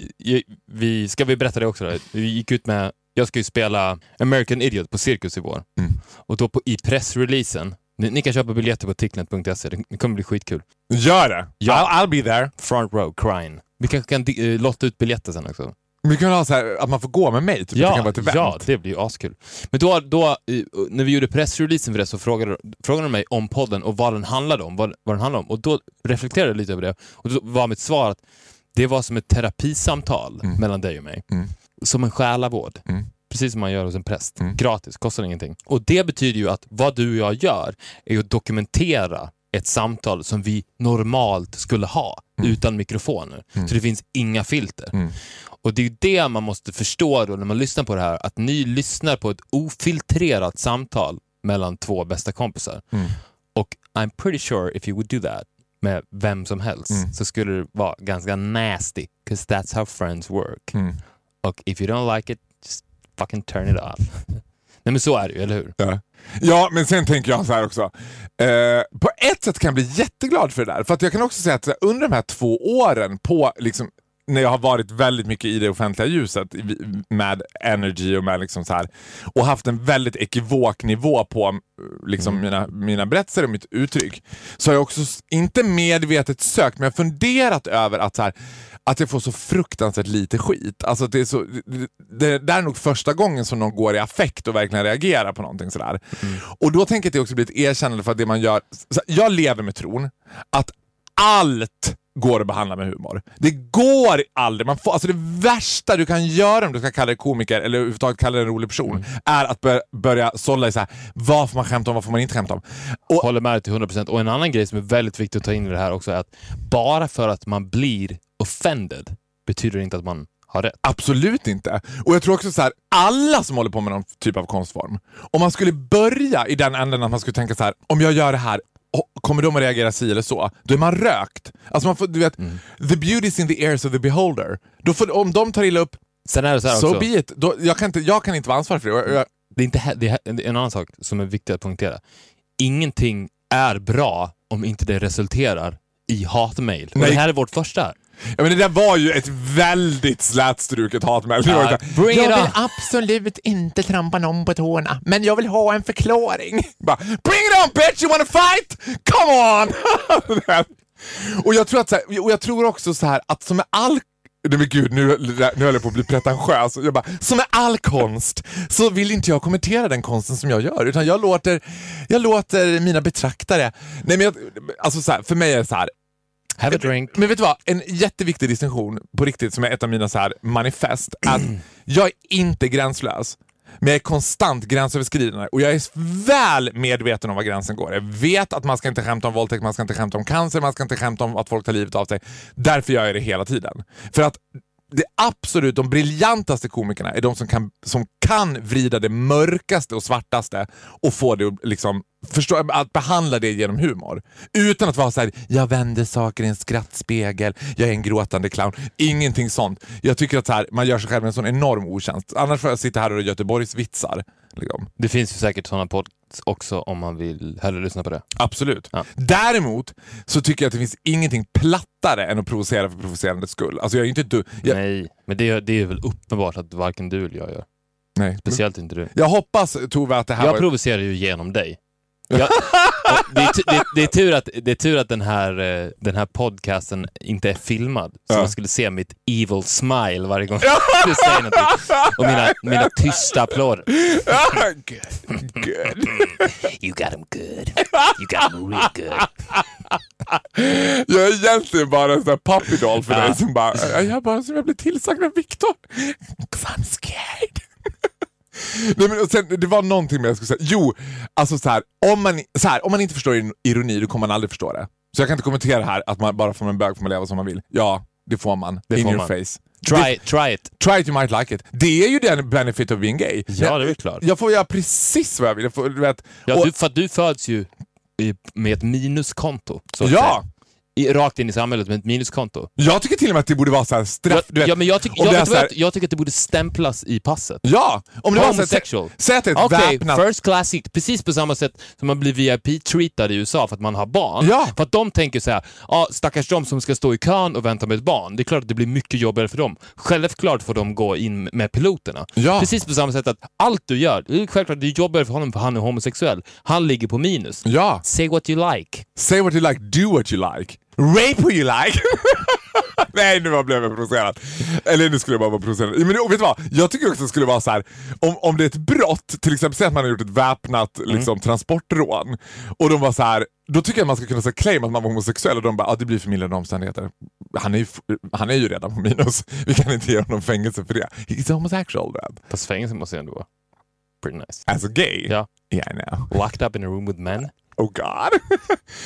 vi... Ska vi berätta det också? Då? Vi gick ut med... Jag ska ju spela American Idiot på Cirkus i vår. Mm. Och då på, i pressreleasen, ni, ni kan köpa biljetter på ticknet.se, det kommer bli skitkul. Gör det. Ja. I'll, I'll be there. Front row, crying. Vi kanske kan eh, lotta ut biljetter sen också. Vi kan ha så här att man får gå med mig, typ. det kan Ja, vara ett event. ja, det blir ju askul. Men då, då, eh, när vi gjorde pressreleasen för det så frågade, frågade de mig om podden och vad den handlade om. Vad, vad den handlade om. Och då reflekterade jag lite över det. Och då var mitt svar att det var som ett terapisamtal Mm. mellan dig och mig. Mm. Som en själavård. Mm. Precis som man gör hos en präst. Mm. Gratis, kostar ingenting. Och det betyder ju att vad du och jag gör är att dokumentera ett samtal som vi normalt skulle ha utan mikrofoner. Mm. Så det finns inga filter. Mm. Och det är det man måste förstå då när man lyssnar på det här, att ni lyssnar på ett ofiltrerat samtal mellan två bästa kompisar. Mm. Och I'm pretty sure if you would do that med vem som helst Mm. så skulle det vara ganska nasty, because that's how friends work. Mm. Och if you don't like it, just fucking turn it off. [LAUGHS] Nej men så är det ju, eller hur? Ja. ja, men sen tänker jag så här också. Eh, på ett sätt kan jag bli jätteglad för det där. För att jag kan också säga att under de här två åren på liksom, när jag har varit väldigt mycket i det offentliga ljuset med energy och med liksom så här och haft en väldigt ekivok nivå på eh, liksom mina, mina berättelser och mitt uttryck. Så har jag också inte medvetet sökt men jag har funderat över att så här, att jag får så fruktansvärt lite skit. Alltså det, är så, det, det är nog första gången som någon går i affekt och verkligen reagerar på någonting sådär. Och då tänker jag att det också blir ett erkännande för att det man gör... Jag lever med tron att allt går att behandla med humor. Det går aldrig. Man får, alltså det värsta du kan göra om du ska kalla dig komiker eller överhuvudtaget kalla dig en rolig person är att bör, börja sålla i så här, vad får man skämta om, vad får man inte skämta om. Och, Håller med dig till 100%. Och en annan grej som är väldigt viktig att ta in i det här också är att bara för att man blir offended betyder det inte att man har rätt. Absolut inte. Och jag tror också så här, alla som håller på med någon typ av konstform, om man skulle börja i den änden att man skulle tänka så här, om jag gör det här, kommer de att reagera si eller så? Då är man rökt. Alltså man får, du vet, the beauty is in the ears of the beholder. Då får, om de tar illa upp, Sen är det så här so också. be it. Då, jag, kan inte, jag kan inte vara ansvarig för det. Och jag- det är, inte, det är en annan sak som är viktig att poängtera. Ingenting är bra om inte det resulterar i hatmejl. Det här är vårt första. Ja, men det där var ju ett väldigt slätstruket hatmejl. Ja, it jag vill on." absolut inte trampa någon på tårna, men jag vill ha en förklaring. Bara, Bring it on bitch, you wanna fight? Come on! [LAUGHS] och, jag tror att, så här, och jag tror också så här att som med all Nej men gud, nu, nu höll jag på att bli pretentiös. Jag bara, som med all konst så vill inte jag kommentera den konsten som jag gör, utan jag låter, jag låter mina betraktare... Nej men jag, alltså så här, för mig är det så här, Have a drink. men vet du vad? En jätteviktig distinktion på riktigt som är ett av mina så här manifest att [CLEARS THROAT] jag är inte gränslös. Men jag är konstant gränsöverskridande och jag är väl medveten om var gränsen går. Jag vet att man ska inte skämta om våldtäkt, man ska inte skämta om cancer, man ska inte skämta om att folk tar livet av sig. Därför gör jag det hela tiden. För att det absolut, de briljantaste komikerna är de som kan, som kan vrida det mörkaste och svartaste och få det att liksom förstå, att behandla det genom humor. Utan att vara så här: jag vänder saker i en skrattspegel, jag är en gråtande clown. Ingenting sånt. Jag tycker att så här, man gör sig själv en sån enorm otjänst. Annars får jag sitta här och Göteborgs vitsar. Liksom. Det finns ju säkert sådana podcasts också om man vill hellre lyssna på det. Absolut. Ja. Däremot så tycker jag att det finns ingenting plattare än att provocera för provocerandets skull. Alltså jag är inte du. Jag, Nej, men det, det är väl uppenbart att varken du eller jag gör. nej. Speciellt inte du. Jag hoppas Tove att det här Jag var... provocerar ju genom dig. Jag, det, är, det, det, är tur att, det är tur att den här, eh, den här podcasten inte är filmad. Så Ja. man skulle se mitt evil smile varje gång du säger någonting. Och mina, mina tysta applåder. [LAUGHS] good. good. You got him good. You got him real good. Jag är egentligen bara en sån här puppy doll för Ja. dig som bara, jag bara som jag blir tillsagd av Viktor. 'Cause I'm scared. [LAUGHS] Nej, men, och sen, det var någonting mer jag skulle säga. Jo, alltså så här, om, man, så här, om man inte förstår ir- ironi då kommer man aldrig förstå det. Så jag kan inte kommentera här att man bara får en bög får man leva som man vill. Ja, det får man. Det In får your man. face. Try, try it. Try it, you might like it. Det är ju den benefit of being gay. Ja, det är klart. Jag får göra precis vad jag vill. Jag får, du vet, Ja, och- du, för du föds ju med ett minuskonto. Så ja. I, rakt in i samhället med ett minuskonto. jag tycker till och med att det borde vara så här straff. Ja, du vet, ja, men jag, tycker- om jag, här- jag tycker att det borde stämplas i passet. Ja, om det Homosexual. Säg att det är Okej, väpnat... first class. Precis på samma sätt som man blir VIP-treatad i USA för att man har barn. Ja. För att de tänker så här, ja stackars de som ska stå i kön och vänta med ett barn. Det är klart att det blir mycket jobbigare för dem. Självklart får de gå in med piloterna. Ja. Precis på samma sätt att allt du gör, det är självklart det är jobbigare för honom för han är homosexuell. Han ligger på minus. Ja, Say what you like. say what you like, do what you like. Rape who you like. [LAUGHS] Nej, nu blev jag provocerad. Eller nu skulle jag bara vara provocerad. Men vet du vad? Jag tycker också det skulle vara så här, om, om det är ett brott, till exempel säg att man har gjort ett väpnat liksom, transportrån, och de var så här, då tycker jag att man ska kunna säga claim att man var homosexuell och de bara, ah, det blir förmildrande omständigheter. Han är, ju, han är ju redan på minus, vi kan inte ge honom fängelse för det. He's homosexual then. Fast fängelse måste ju ändå vara pretty nice. As a gay? Ja. Yeah, I know. Locked up in a room with men. Oh god. [LAUGHS]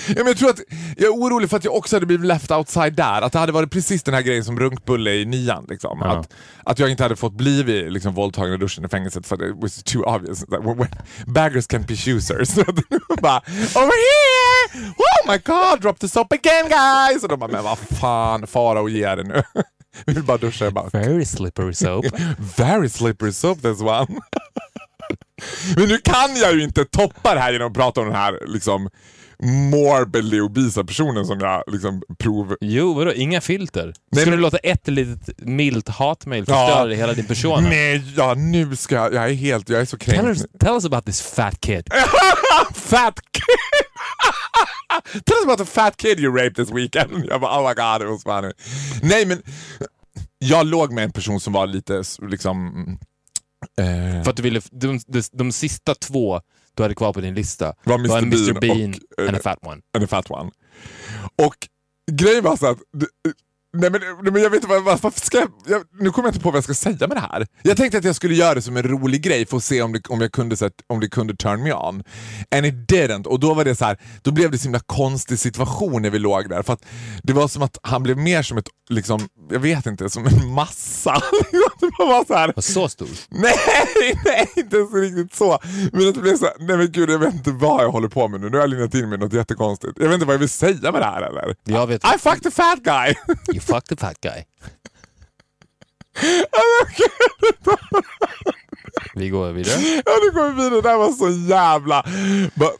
ja, men jag tror att jag är orolig för att jag också hade blivit left outside där. Att det hade varit precis den här grejen som runkbulle i nian. Liksom. Ja. Att, att jag inte hade fått bli liksom, våldtagen i duschen i fängelset för it was too obvious. That when, when baggers can be choosers. [LAUGHS] Bara over here! Oh my god, drop the soap again guys! Och de bara, men vad fan, fara och ge det nu. [LAUGHS] Vi vill bara duscha. Jag bara, Very slippery soap. Very slippery soap this one. Men nu kan jag ju inte toppa det här genom att prata om den här liksom morbidly obesa personen som jag liksom prov... Jo, vadå? Inga filter? Nej, Ska men- du låta ett litigt milt hatmail förstöra hela din persona? Nej, ja nu ska jag... Jag är helt... Jag är så Tell kränkt. us, tell us about this fat kid. [LAUGHS] fat kid! [LAUGHS] Tell us about the fat kid you raped this weekend. [LAUGHS] Jag bara, oh my god, it was funny. Nej men, jag låg med en person som var lite liksom... Eh, För att du ville, de, de, de sista två du hade kvar på din lista Var Mr. var Mr Bean Bean och, and a fat one. and a fat one. Och grejen var så att... Nej men, nej, men jag vet inte vad, varför ska jag, jag... Nu kommer jag inte på vad jag ska säga med det här. Jag tänkte att jag skulle göra det som en rolig grej för att se om det, om jag kunde, så att, om det kunde turn me on. And it didn't. Och då var det så här, då blev det så himla konstig situation när vi låg där. För att det var som att han blev mer som ett, liksom, jag vet inte, som en massa. [LAUGHS] det var så här, Var så stor? Nej, nej, inte så riktigt så. Men att det blev så här, nej men gud jag vet inte vad jag håller på med nu. Nu har jag linjat in mig i något jättekonstigt. Jag vet inte vad jag vill säga med det här eller? Jag vet. I fucked a fat guy! Fucked the fat guy. Vi går vidare. ja, nu kommer vi vidare. Det här var så jävla... Bara,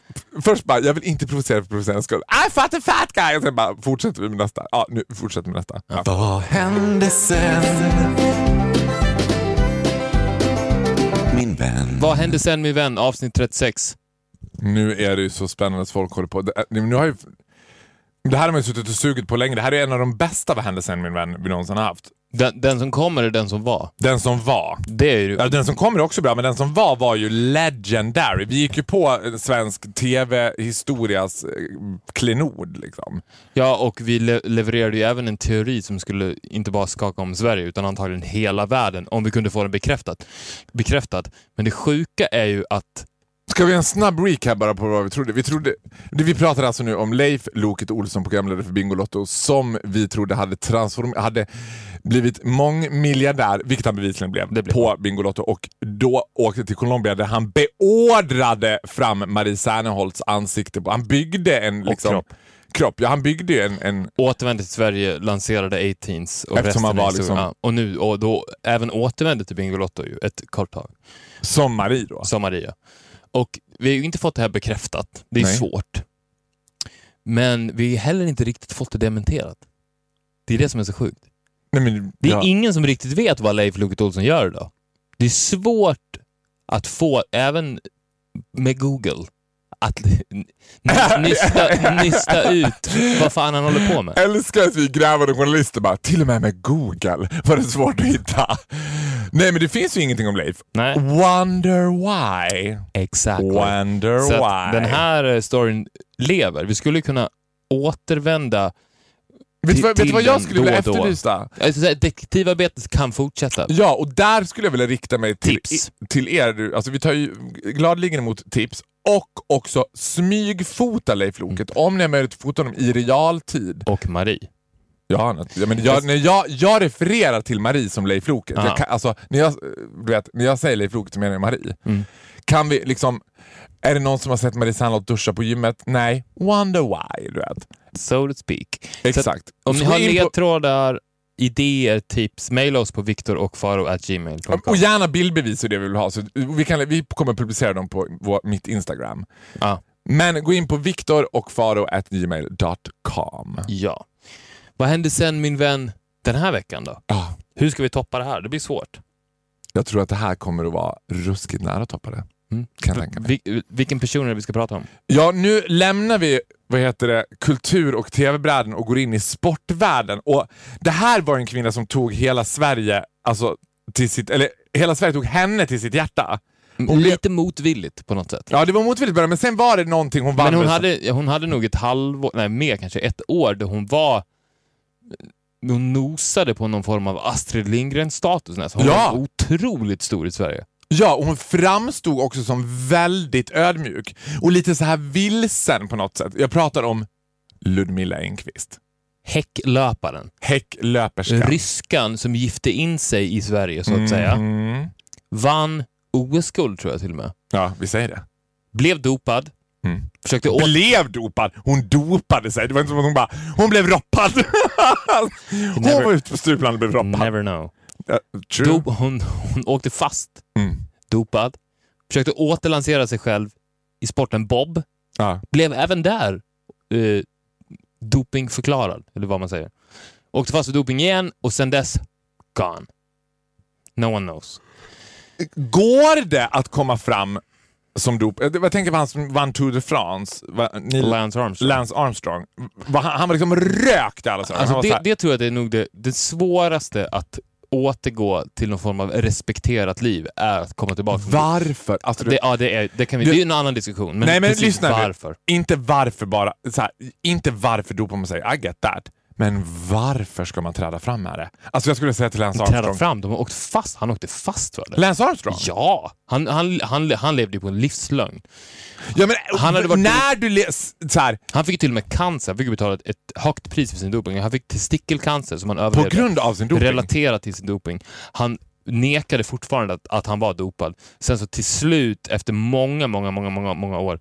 först bara, jag vill inte provocera för provocerandets skull. I fucked a fat guy! Och sen bara fortsätter vi med nästa. Ja, nu fortsätter vi med nästa. Ja. Vad hände sen? Min vän. Vad hände sen min vän? Avsnitt 36. Nu är det ju så spännande att folk håller på. Det, nu har ju, det här har man ju suttit och sugit på länge. Det här är en av de bästa Vad hände sen min vän vi någonsin har haft. Den, den som kommer är den som var. Den som var. Det är ju... Ja, den som kommer är också bra, men den som var var ju legendary. Vi gick ju på eh, svensk tv-historias eh, klenod. Liksom. Ja, och vi le levererade ju även en teori som skulle inte bara skaka om Sverige utan antagligen hela världen om vi kunde få den bekräftat. bekräftat. Men det sjuka är ju att Ska vi ha en snabb recap bara på vad vi trodde? Vi, trodde, vi pratar alltså nu om Leif Loket Olsson, programledare för Bingolotto, som vi trodde hade, transform- hade blivit mångmiljardär, vilket han bevisligen blev, blev på Bingolotto och då åkte till Colombia där han beordrade fram Marie Serneholtz ansikte. På. Han byggde en liksom, kropp. kropp. Ja, han byggde ju en, en Återvände till Sverige, lanserade 18s och Eftersom resten var liksom- Ja, Och nu, och då även återvände till Bingolotto ju, ett kort tag. som Marie då. Som Maria. Och vi har ju inte fått det här bekräftat. Det är Nej. svårt. Men vi har heller inte riktigt fått det dementerat. Det är det som är så sjukt. Nej, men, Det är ja. ingen som riktigt vet vad Leif Loket Olsson gör idag. Det är svårt att få, även med Google, att [LAUGHS] nysta, nysta ut vad fan han håller på med. älskar att vi grävande journalister bara, till och med med Google var det svårt att hitta. Nej men det finns ju ingenting om Leif. Nej, Wonder why. exactly. Wonder Så att why. den här eh, storyn lever. Vi skulle kunna återvända vet, du vad, vet du vad jag den skulle vilja och efterlysa? Alltså, så här, detektivarbetet kan fortsätta. Ja, och där skulle jag vilja rikta mig till, Tips. i- till er. Alltså, vi tar ju gladeligen emot tips och också smygfota Leif Loket om ni har möjlighet att fota honom i realtid. Och Marie. Ja, ja, men jag, när jag, jag refererar till Marie som Leif Loket. Jag kan, alltså, när, jag, du vet, när jag säger Leif Loket så menar jag Marie. Mm. Kan vi liksom... Är det någon som har sett Marie Serneholt duscha på gymmet? Nej. Wonder why, du vet. So to speak. Så Exakt. om Så ni gå har ledtrådar, idéer, tips, mejla oss på viktorochfaro.gmail.com. Och gärna bildbevis och det vi vill ha. Så vi, kan, vi kommer publicera dem på vår, mitt Instagram. Ja. Men gå in på viktorochfaro.gmail.com. ja. Vad händer sen min vän den här veckan då? Ja, Hur ska vi toppa det här? Det blir svårt. jag tror att det här kommer att vara ruskigt nära att toppa det. Mm. Kan jag tänka mig. Vil- vilken person är det vi ska prata om? Ja, nu lämnar vi vad heter det, kultur och tv-bräden och går in i sportvärlden. Och Det här var en kvinna som tog hela Sverige, alltså till sitt, eller hela Sverige tog henne till sitt hjärta. Hon blev- Lite motvilligt på något sätt. Ja, det var motvilligt början, men sen var det någonting hon vann. Men hon hade, hon hade nog ett halvår, nej mer kanske, ett år där hon var hon nosade på någon form av Astrid Lindgren-status nästan. Hon Ja. var otroligt stor i Sverige. Ja, och hon framstod också som väldigt ödmjuk och lite så här vilsen på något sätt. Jag pratar om Ludmilla Engqvist. Häcklöparen. Häcklöperskan. Ryskan som gifte in sig i Sverige så att säga. Mhm. Vann OS-guld tror jag till och med. Ja, vi säger det. Blev dopad. Mm. Försökte åt... Blev dopad. Hon dopade sig. Det var inte som att hon bara, hon blev roppad. [LAUGHS] hon never- var ute på stuplan och blev roppad. Never know. Ja, true. Dop, hon, hon åkte fast. Mm. Dopad. Försökte återlansera sig själv i sporten bob. Ja. Blev även där eh, dopingförklarad, eller vad man säger. Åkte fast för doping igen och sen dess, gone. No one knows. Går det att komma fram som dop... eh, Jag tänker på han som vann Tour de France. Lance Armstrong. Lance Armstrong. Han, han var liksom rökt i alla saker. Alltså det, det tror jag det är nog det, det svåraste att återgå till någon form av respekterat liv är att komma tillbaka. Varför? Alltså, du, det, ja, det, är, det, kan vi, Du- det är en annan diskussion. Men, Nej, men lyssna nu. varför. Inte varför bara. Här, inte varför dopar man sig. I get that. Men varför ska man träda fram med det? Alltså jag skulle säga till Lance Träda Armstrong. fram, de har åkt fast. Han åkte fast för det. Lance Armstrong? Ja! Han, han, han, han levde ju på en livslögn. Ja, men, Han hade varit- när du så här, Han fick till och med cancer. Han fick betala ett, ett högt pris för sin doping. Han fick testikelcancer som han på överlevde. grund av sin doping. relaterat till sin doping. Han nekade fortfarande att, att han var dopad. Sen så till slut, efter många, många, många, många, många år,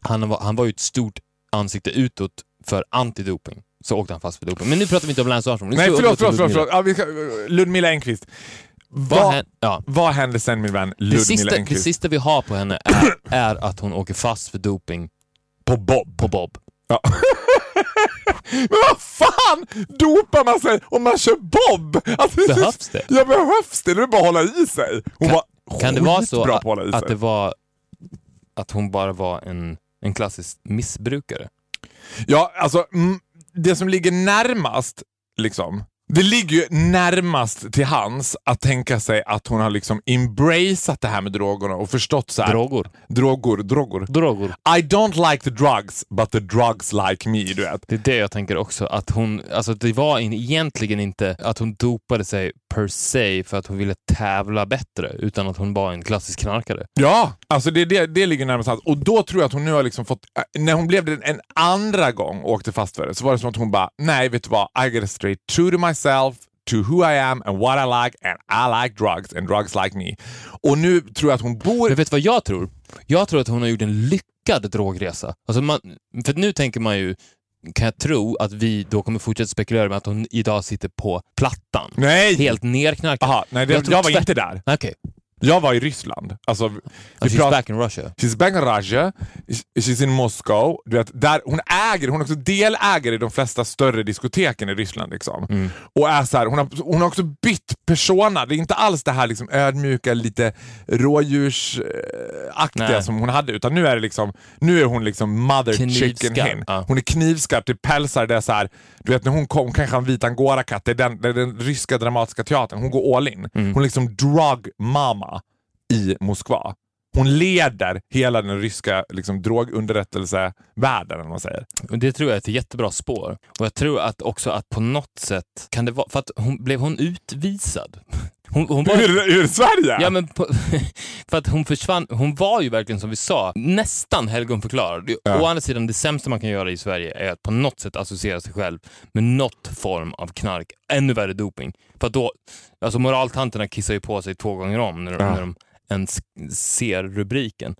han var, han var ju ett stort ansikte utåt för antidoping. Så åkte han fast för doping. Men nu pratar vi inte om Lance Armstrong. Nu Nej, förlåt, förlåt, förlåt. Förlåt. Ja, vi ska, Ludmilla Engqvist. Vad, Vad, hän- ja. vad hände sen min vän det, Ludmilla sista, det Engqvist? sista vi har på henne är, [COUGHS] är att hon åker fast för doping På Bob. på Bob. Ja. [LAUGHS] Men vad fan dopar man sig om man kör Bob? Alltså, det Behövs det? Ja, behövs det? Det är bara att hålla i sig. Hon Kan- var Kan det vara så att, på att det var att hon bara var en, en klassisk missbrukare? Ja, alltså mm, det som ligger närmast, liksom. Det ligger ju närmast till hans att tänka sig att hon har liksom embraceat det här med drogerna och förstått så här. Drogor. Drogor, drogor. Drogor. I don't like the drugs, but the drugs like me, du vet. Det är det jag tänker också, att hon, alltså det var in, egentligen inte att hon dopade sig per se för att hon ville tävla bättre, utan att hon var en klassisk knarkare. Ja, alltså det, det, det ligger närmast allt. Och då tror jag att hon nu har liksom fått... äh, När hon blev det en andra gång och åkte fast för det så var det som att hon bara, nej vet du vad, I gotta straight true to myself, to who I am and what I like and I like drugs and drugs like me. Och nu tror jag att hon bor... Men vet du vad jag tror? Jag tror att hon har gjort en lyckad drogresa. Alltså man, för nu tänker man ju, kan jag tro, att vi då kommer fortsätta spekulera med att hon idag sitter på plattan. Nej! Helt nerknarkad. Aha, nej det, Jag jag, var inte där. Okej, Jag var i Ryssland. Alltså, vi she's prat- back in Russia. She's back in Russia, she's in Moscow. Du vet, där, hon äger, hon är också delägare i de flesta större diskoteken i Ryssland. Liksom. Mm. Och är så här, hon, har, hon har också bytt persona. Det är inte alls det här liksom ödmjuka, lite rådjursaktiga Nej. som hon hade. Utan nu är det liksom, nu är hon liksom mother Knivskarp, chicken hen. ja. Hon är knivskarp, det pälsar, det är så här, du vet när hon kom, kanske en vit angorakatt, det är den, den ryska dramatiska teatern, hon går all in. Mm. Hon är liksom drug mama i Moskva. Hon leder hela den ryska liksom, drogunderrättelsevärlden, om man säger. Det tror jag är ett jättebra spår. Och jag tror att också att på något sätt kan det vara, för att hon blev hon utvisad? [LAUGHS] Hon, hon var, Ur, ur Sverige? Ja, men på, [LAUGHS] för att hon försvann. Hon var ju verkligen som vi sa, nästan helgonförklarad. Ja. Å andra sidan, det sämsta man kan göra i Sverige är att på något sätt associera sig själv med något form av knark. Ännu värre doping. För att då, alltså moraltanterna kissar ju på sig två gånger om när, Ja. när de ens ser rubriken.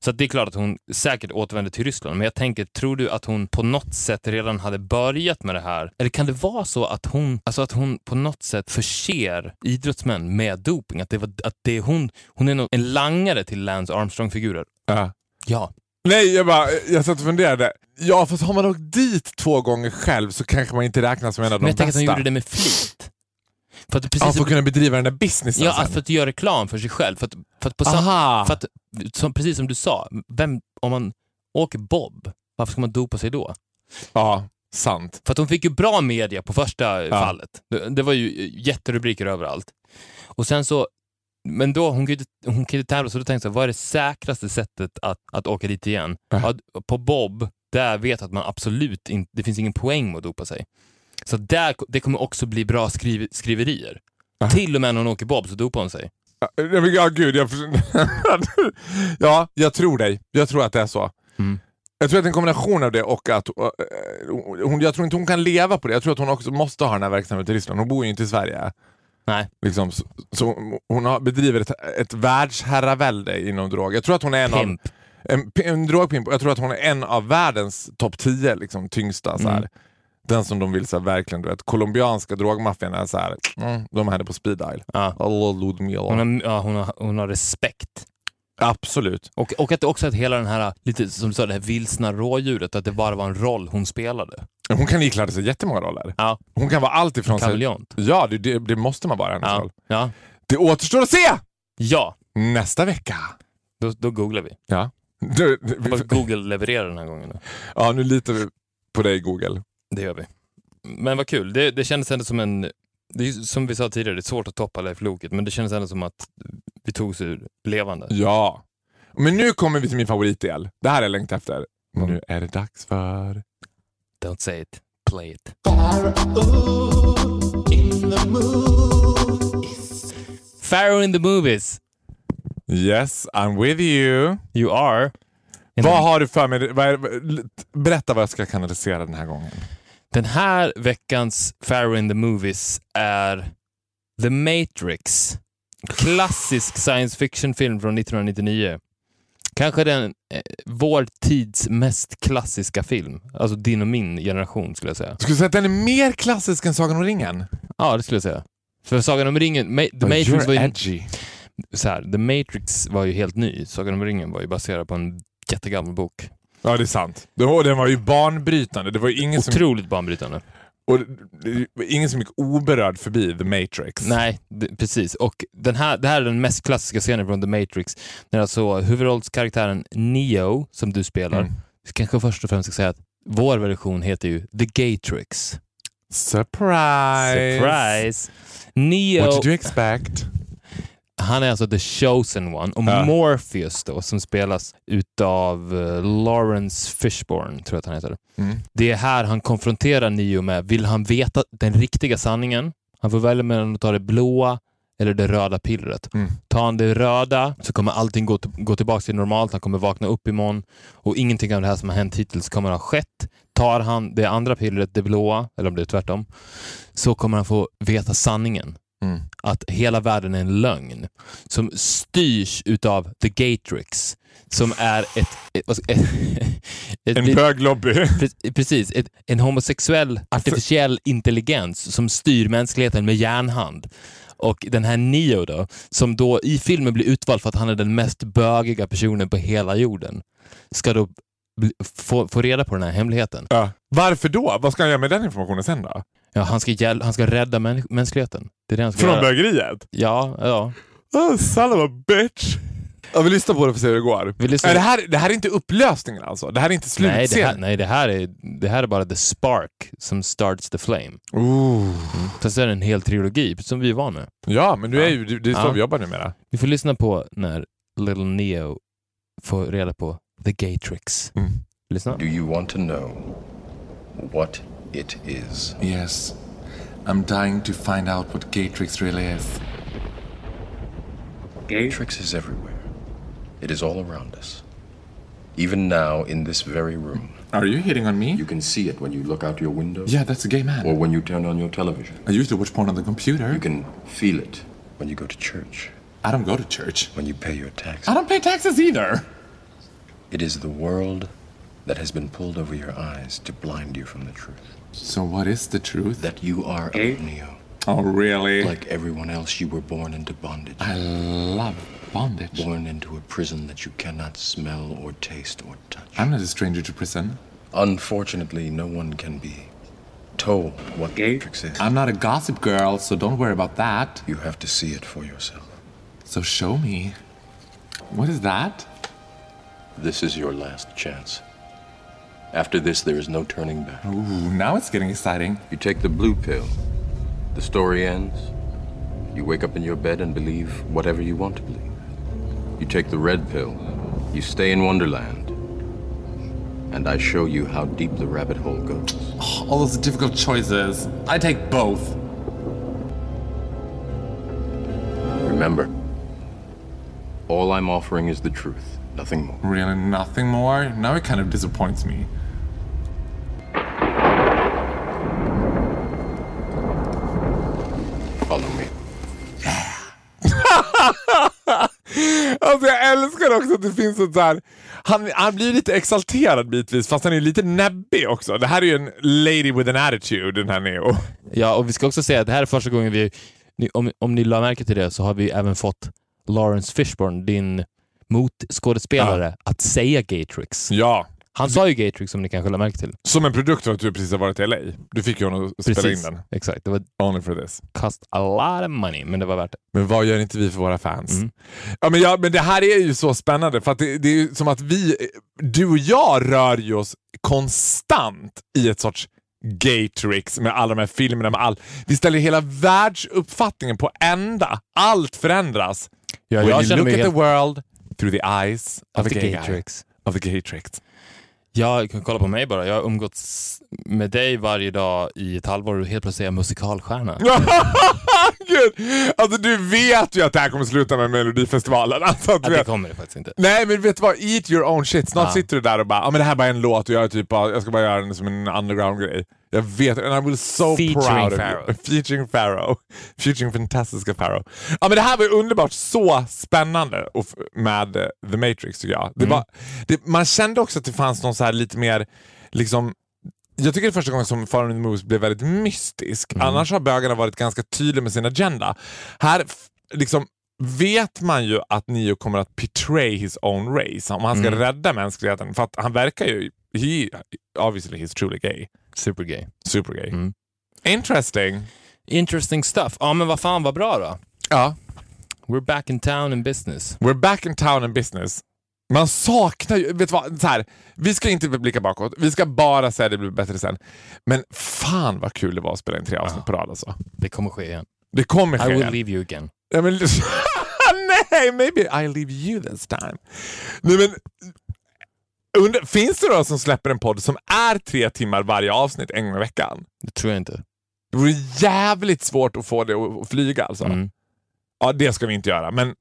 Så det är klart att hon säkert återvänder till Ryssland, men jag tänker, tror du att hon på något sätt redan hade börjat med det här? Eller kan det vara så att hon, alltså att hon på något sätt förser idrottsmän med doping? Att det, var, att det är hon, hon är nog en langare till Lance Armstrong-figurer? Ja. Ja. Nej, jag, bara, jag satt och funderade. Ja, fast har man åkt dit två gånger själv så kanske man inte räknas som en av de Men jag tänker att bästa. hon gjorde det med flit. För att, det ja, precis för att kunna bedriva den där businessen ja, sen. att för att göra reklam för sig själv. För att, för att på Aha! för att, som, precis som du sa, vem, om man åker bob, varför ska man dopa sig då? Ja, sant. För att hon fick ju bra media på första Ja. fallet. Det, det var ju jätterubriker överallt. Och sen så, men då, hon inte, hon inte tävla, så då tänkte jag, vad är det säkraste sättet att, att åka dit igen? Ja. Ja, på Bob, där vet att man absolut inte, det finns ingen poäng med att dopa sig. Så där, det kommer också bli bra skriv, skriverier. Ja. Till och med när hon åker Bob så dopar hon sig. Ja, ja, gud. Jag, [LAUGHS] ja, jag tror dig. Jag tror att det är så. Mm. Jag tror att en kombination av det och att eh, hon, jag tror inte hon kan leva på det. Jag tror att hon också måste ha den här verksamheten i Ryssland. Hon bor ju inte i Sverige. Nej. Liksom, så, så hon har, bedriver ett, ett världsherravälde inom drog. Jag tror att hon är en av Pimp. en, en drogpimp. Jag tror att hon är en av världens topp 10 liksom, tyngsta. Så här. Mm. Den som de vill så här, verkligen, du vet, colombianska drogmaffian är så här, mm, de är henne på speed dial. Ja. Ludmilla. Hon, har, ja, hon, har, hon har respekt. Absolut. Och, och att också att hela den här, lite som du sa, det här vilsna rådjuret, att det bara var en roll hon spelade. Hon kan ikläda sig jättemånga roller. Ja. Hon kan vara allt ifrån. Kameleont. Ja, det, det, det måste man vara hennes Ja. roll. Ja. Det återstår att se ja, nästa vecka. då, då googlar vi. Ja. Du, du, Hoppas Google levererar den här gången. Då. ja, nu litar vi på dig Google. Det gör vi. Men vad kul. Det, det kändes ändå som en... Det är, som vi sa tidigare, det är svårt att toppa Leif Loket, men det kändes ändå som att vi tog oss ur levande. Ja. Men nu kommer vi till min favoritdel. Det här har jag längtat efter. Mm. Nu är det dags för... Don't say it, play it. Pharaoh in the movies. Yes, I'm with you. You are. Vad har du för mig? Berätta vad jag ska kanalisera den här gången. Den här veckans Pharaoh in the movies är The Matrix. Klassisk science fiction-film från 1999. Kanske den, eh, vår tids mest klassiska film. Alltså din och min generation skulle jag säga. Skulle du säga att den är mer klassisk än Sagan om ringen? Ja, det skulle jag säga. För Sagan om ringen, Ma- The Matrix you're var ju, edgy. så här, The Matrix var ju helt ny. Sagan om ringen var ju baserad på en jättegammal bok. Ja, det är sant. Den var, den var ju banbrytande. Det var ingen som, Otroligt banbrytande. och det var ingen som gick oberörd förbi The Matrix. Nej, det, precis. Och den här, det här är den mest klassiska scenen från The Matrix. När alltså huvudrollskaraktären Neo, som du spelar, Mm. kanske först och främst ska säga att vår version heter ju The Gatrix. Surprise! Surprise! Neo, What did you expect? Han är alltså the chosen one. Och Ja. Morpheus då, som spelas utav uh, Lawrence Fishburne, tror jag att han heter. Mm. Det är här han konfronterar Neo med, vill han veta den riktiga sanningen? Han får välja mellan att ta det blåa eller det röda pillret. Mm. Tar han det röda så kommer allting gå, gå tillbaka till normalt. Han kommer vakna upp imorgon och ingenting av det här som har hänt hittills kommer ha skett. Tar han det andra pillret, det blåa, eller om det är tvärtom, så kommer han få veta sanningen. Mm. Att hela världen är en lögn som styrs utav The Gatrix som är ett... ett, vad ska- [LAUGHS] ett, En ett böglobby. [LAUGHS] Pre- Precis, ett, en homosexuell artificiell intelligens som styr mänskligheten med järnhand. Och den här Neo då, som då i filmen blir utvald för att han är den mest bögiga personen på hela jorden, ska då få, få reda på den här hemligheten. Ja. Varför då? Vad ska han göra med den informationen sen då? Ja, han, ska hjäl- han ska rädda män- mänskligheten. Det är det han ska Från göra. bögeriet? Ja, ja. Oh, son of a bitch. Ja, vi lyssnar på det för att se hur det går. Vi lyssnar- Nej, det, här, det här är inte upplösningen alltså? Det här är inte Nej, det här, slutscenen? nej det, här är, det här är bara the spark som starts the flame. Ooh. Så är det en hel trilogi som vi är van med. Ja, men du är ju, det är så Ja. vi jobbar numera. Vi får lyssna på när Little Neo får reda på The Gatrix. Mm. Lyssna. Do you want to know what it is? Yes. I'm dying to find out what Gatrix really is. Gatrix is everywhere. It is all around us. Even now, in this very room. Are you hitting on me? You can see it when you look out your window Yeah, that's a gay man. or when you turn on your television. I used to watch porn on the computer. You can feel it when you go to church, I don't go to church. when you pay your taxes. I don't pay taxes either. It is the world that has been pulled over your eyes to blind you from the truth. So what is the truth? That you are a eh? Neo. Oh, really? Like everyone else, you were born into bondage. I love bondage. Born into a prison that you cannot smell or taste or touch. I'm not a stranger to prison. Unfortunately, no one can be told what the eh? Matrix is. I'm not a gossip girl, so don't worry about that. You have to see it for yourself. So show me. What is that? This is your last chance. After this, there is no turning back. Ooh, now it's getting exciting. You take the blue pill. The story ends. You wake up in your bed and believe whatever you want to believe. You take the red pill. You stay in Wonderland. And I show you how deep the rabbit hole goes. Oh, all those difficult choices. I take both. Remember, all I'm offering is the truth, nothing more. Really, nothing more? Now it kind of disappoints me. Älskar också att det finns ett så här... Han, han blir lite exalterad bitvis, fast han är lite näbbig också. Det här är ju en lady with an attitude, den här Neo. Ja, och vi ska också säga att det här är första gången vi... Om, om ni la märke till det så har vi även fått Lawrence Fishburne, din motskådespelare, att säga Gatrix. Ja, Han sa ju Gatrix som ni kanske la märke till. som en produkt av att du precis har varit i LA. Du fick ju honom att spela in den. Exakt. Det var Only for this. cost a lot of money, men det var värt det. Men vad gör inte vi för våra fans? Mm. Ja, men, ja, men det här är ju så spännande för det, det är ju som att vi, du och jag rör ju oss konstant i ett sorts Gatrix med alla de här filmerna. Med all, vi ställer hela världsuppfattningen på ända. Allt förändras. Ja, When jag you look at helt... the world through the eyes of, Of a the gay guy. Gatrix. Of the Gatrix. Jag kan kolla på mig bara. Jag har umgåtts med dig varje dag i ett halvår och helt plötsligt är jag musikalstjärna. [LAUGHS] Gud! Alltså du vet ju att det här kommer sluta med Melodifestivalen. [LAUGHS] Alltså, Ja, det kommer det faktiskt inte. Nej men vet du vad, eat your own shit. Snart Ja. sitter du där och bara, ja men det här är bara en låt och jag, är typ jag ska bara göra den som en underground-grej. Jag vet, and I will so Featuring proud of Pharoah. you. [LAUGHS] Featuring Pharaoh. Featuring fantastiska Pharaoh. Ja men det här var underbart, så spännande med eh, The Matrix tycker jag. Det Mm. var, det, man kände också att det fanns någon så här lite mer, liksom jag tycker det är första gången som Foreign in the Movies blev väldigt mystisk. Mm. Annars har bögarna varit ganska tydliga med sin agenda. Här liksom vet man ju att Neo kommer att betray his own race. Om han ska Mm. rädda mänskligheten. För att han verkar ju... He, obviously he's truly gay. Super gay. Super gay. Mm. Interesting. Interesting stuff. Ja, men vad fan vad bra då. Ja. We're back in town in business. We're back in town and business. Man saknar ju... Vet vad? Så här, vi ska inte blicka bakåt. Vi ska bara säga att det blir bättre sen. Men fan vad kul det var att spela in tre avsnitt på rad alltså. Det kommer ske igen. Det kommer I ske. will leave you again. Ja, men, [LAUGHS] nej, maybe I leave you this time. Nej, men, under, finns det då som släpper en podd som är tre timmar varje avsnitt en gång i veckan? Det tror jag inte. Det vore jävligt svårt att få det att flyga alltså. Mm. Ja, det ska vi inte göra. Men,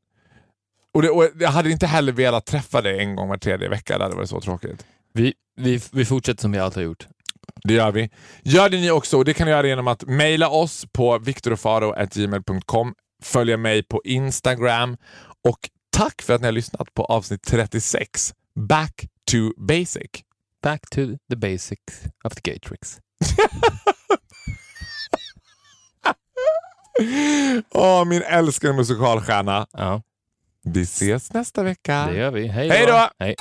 och, det, och Jag hade inte heller velat träffa dig en gång var tredje vecka. Det hade varit så tråkigt. Vi, vi, vi fortsätter som vi alltid har gjort. Det gör vi. Gör det ni också och det kan ni göra genom att mejla oss på viktorofaro.gmail.com, följa mig på Instagram och tack för att ni har lyssnat på avsnitt 36, Back to Basic. Back to the basics of the Gatrix. [LAUGHS] Åh, min älskade musikalstjärna. Ja, Vi ses nästa vecka. det gör vi. Hej Hej då! Hej.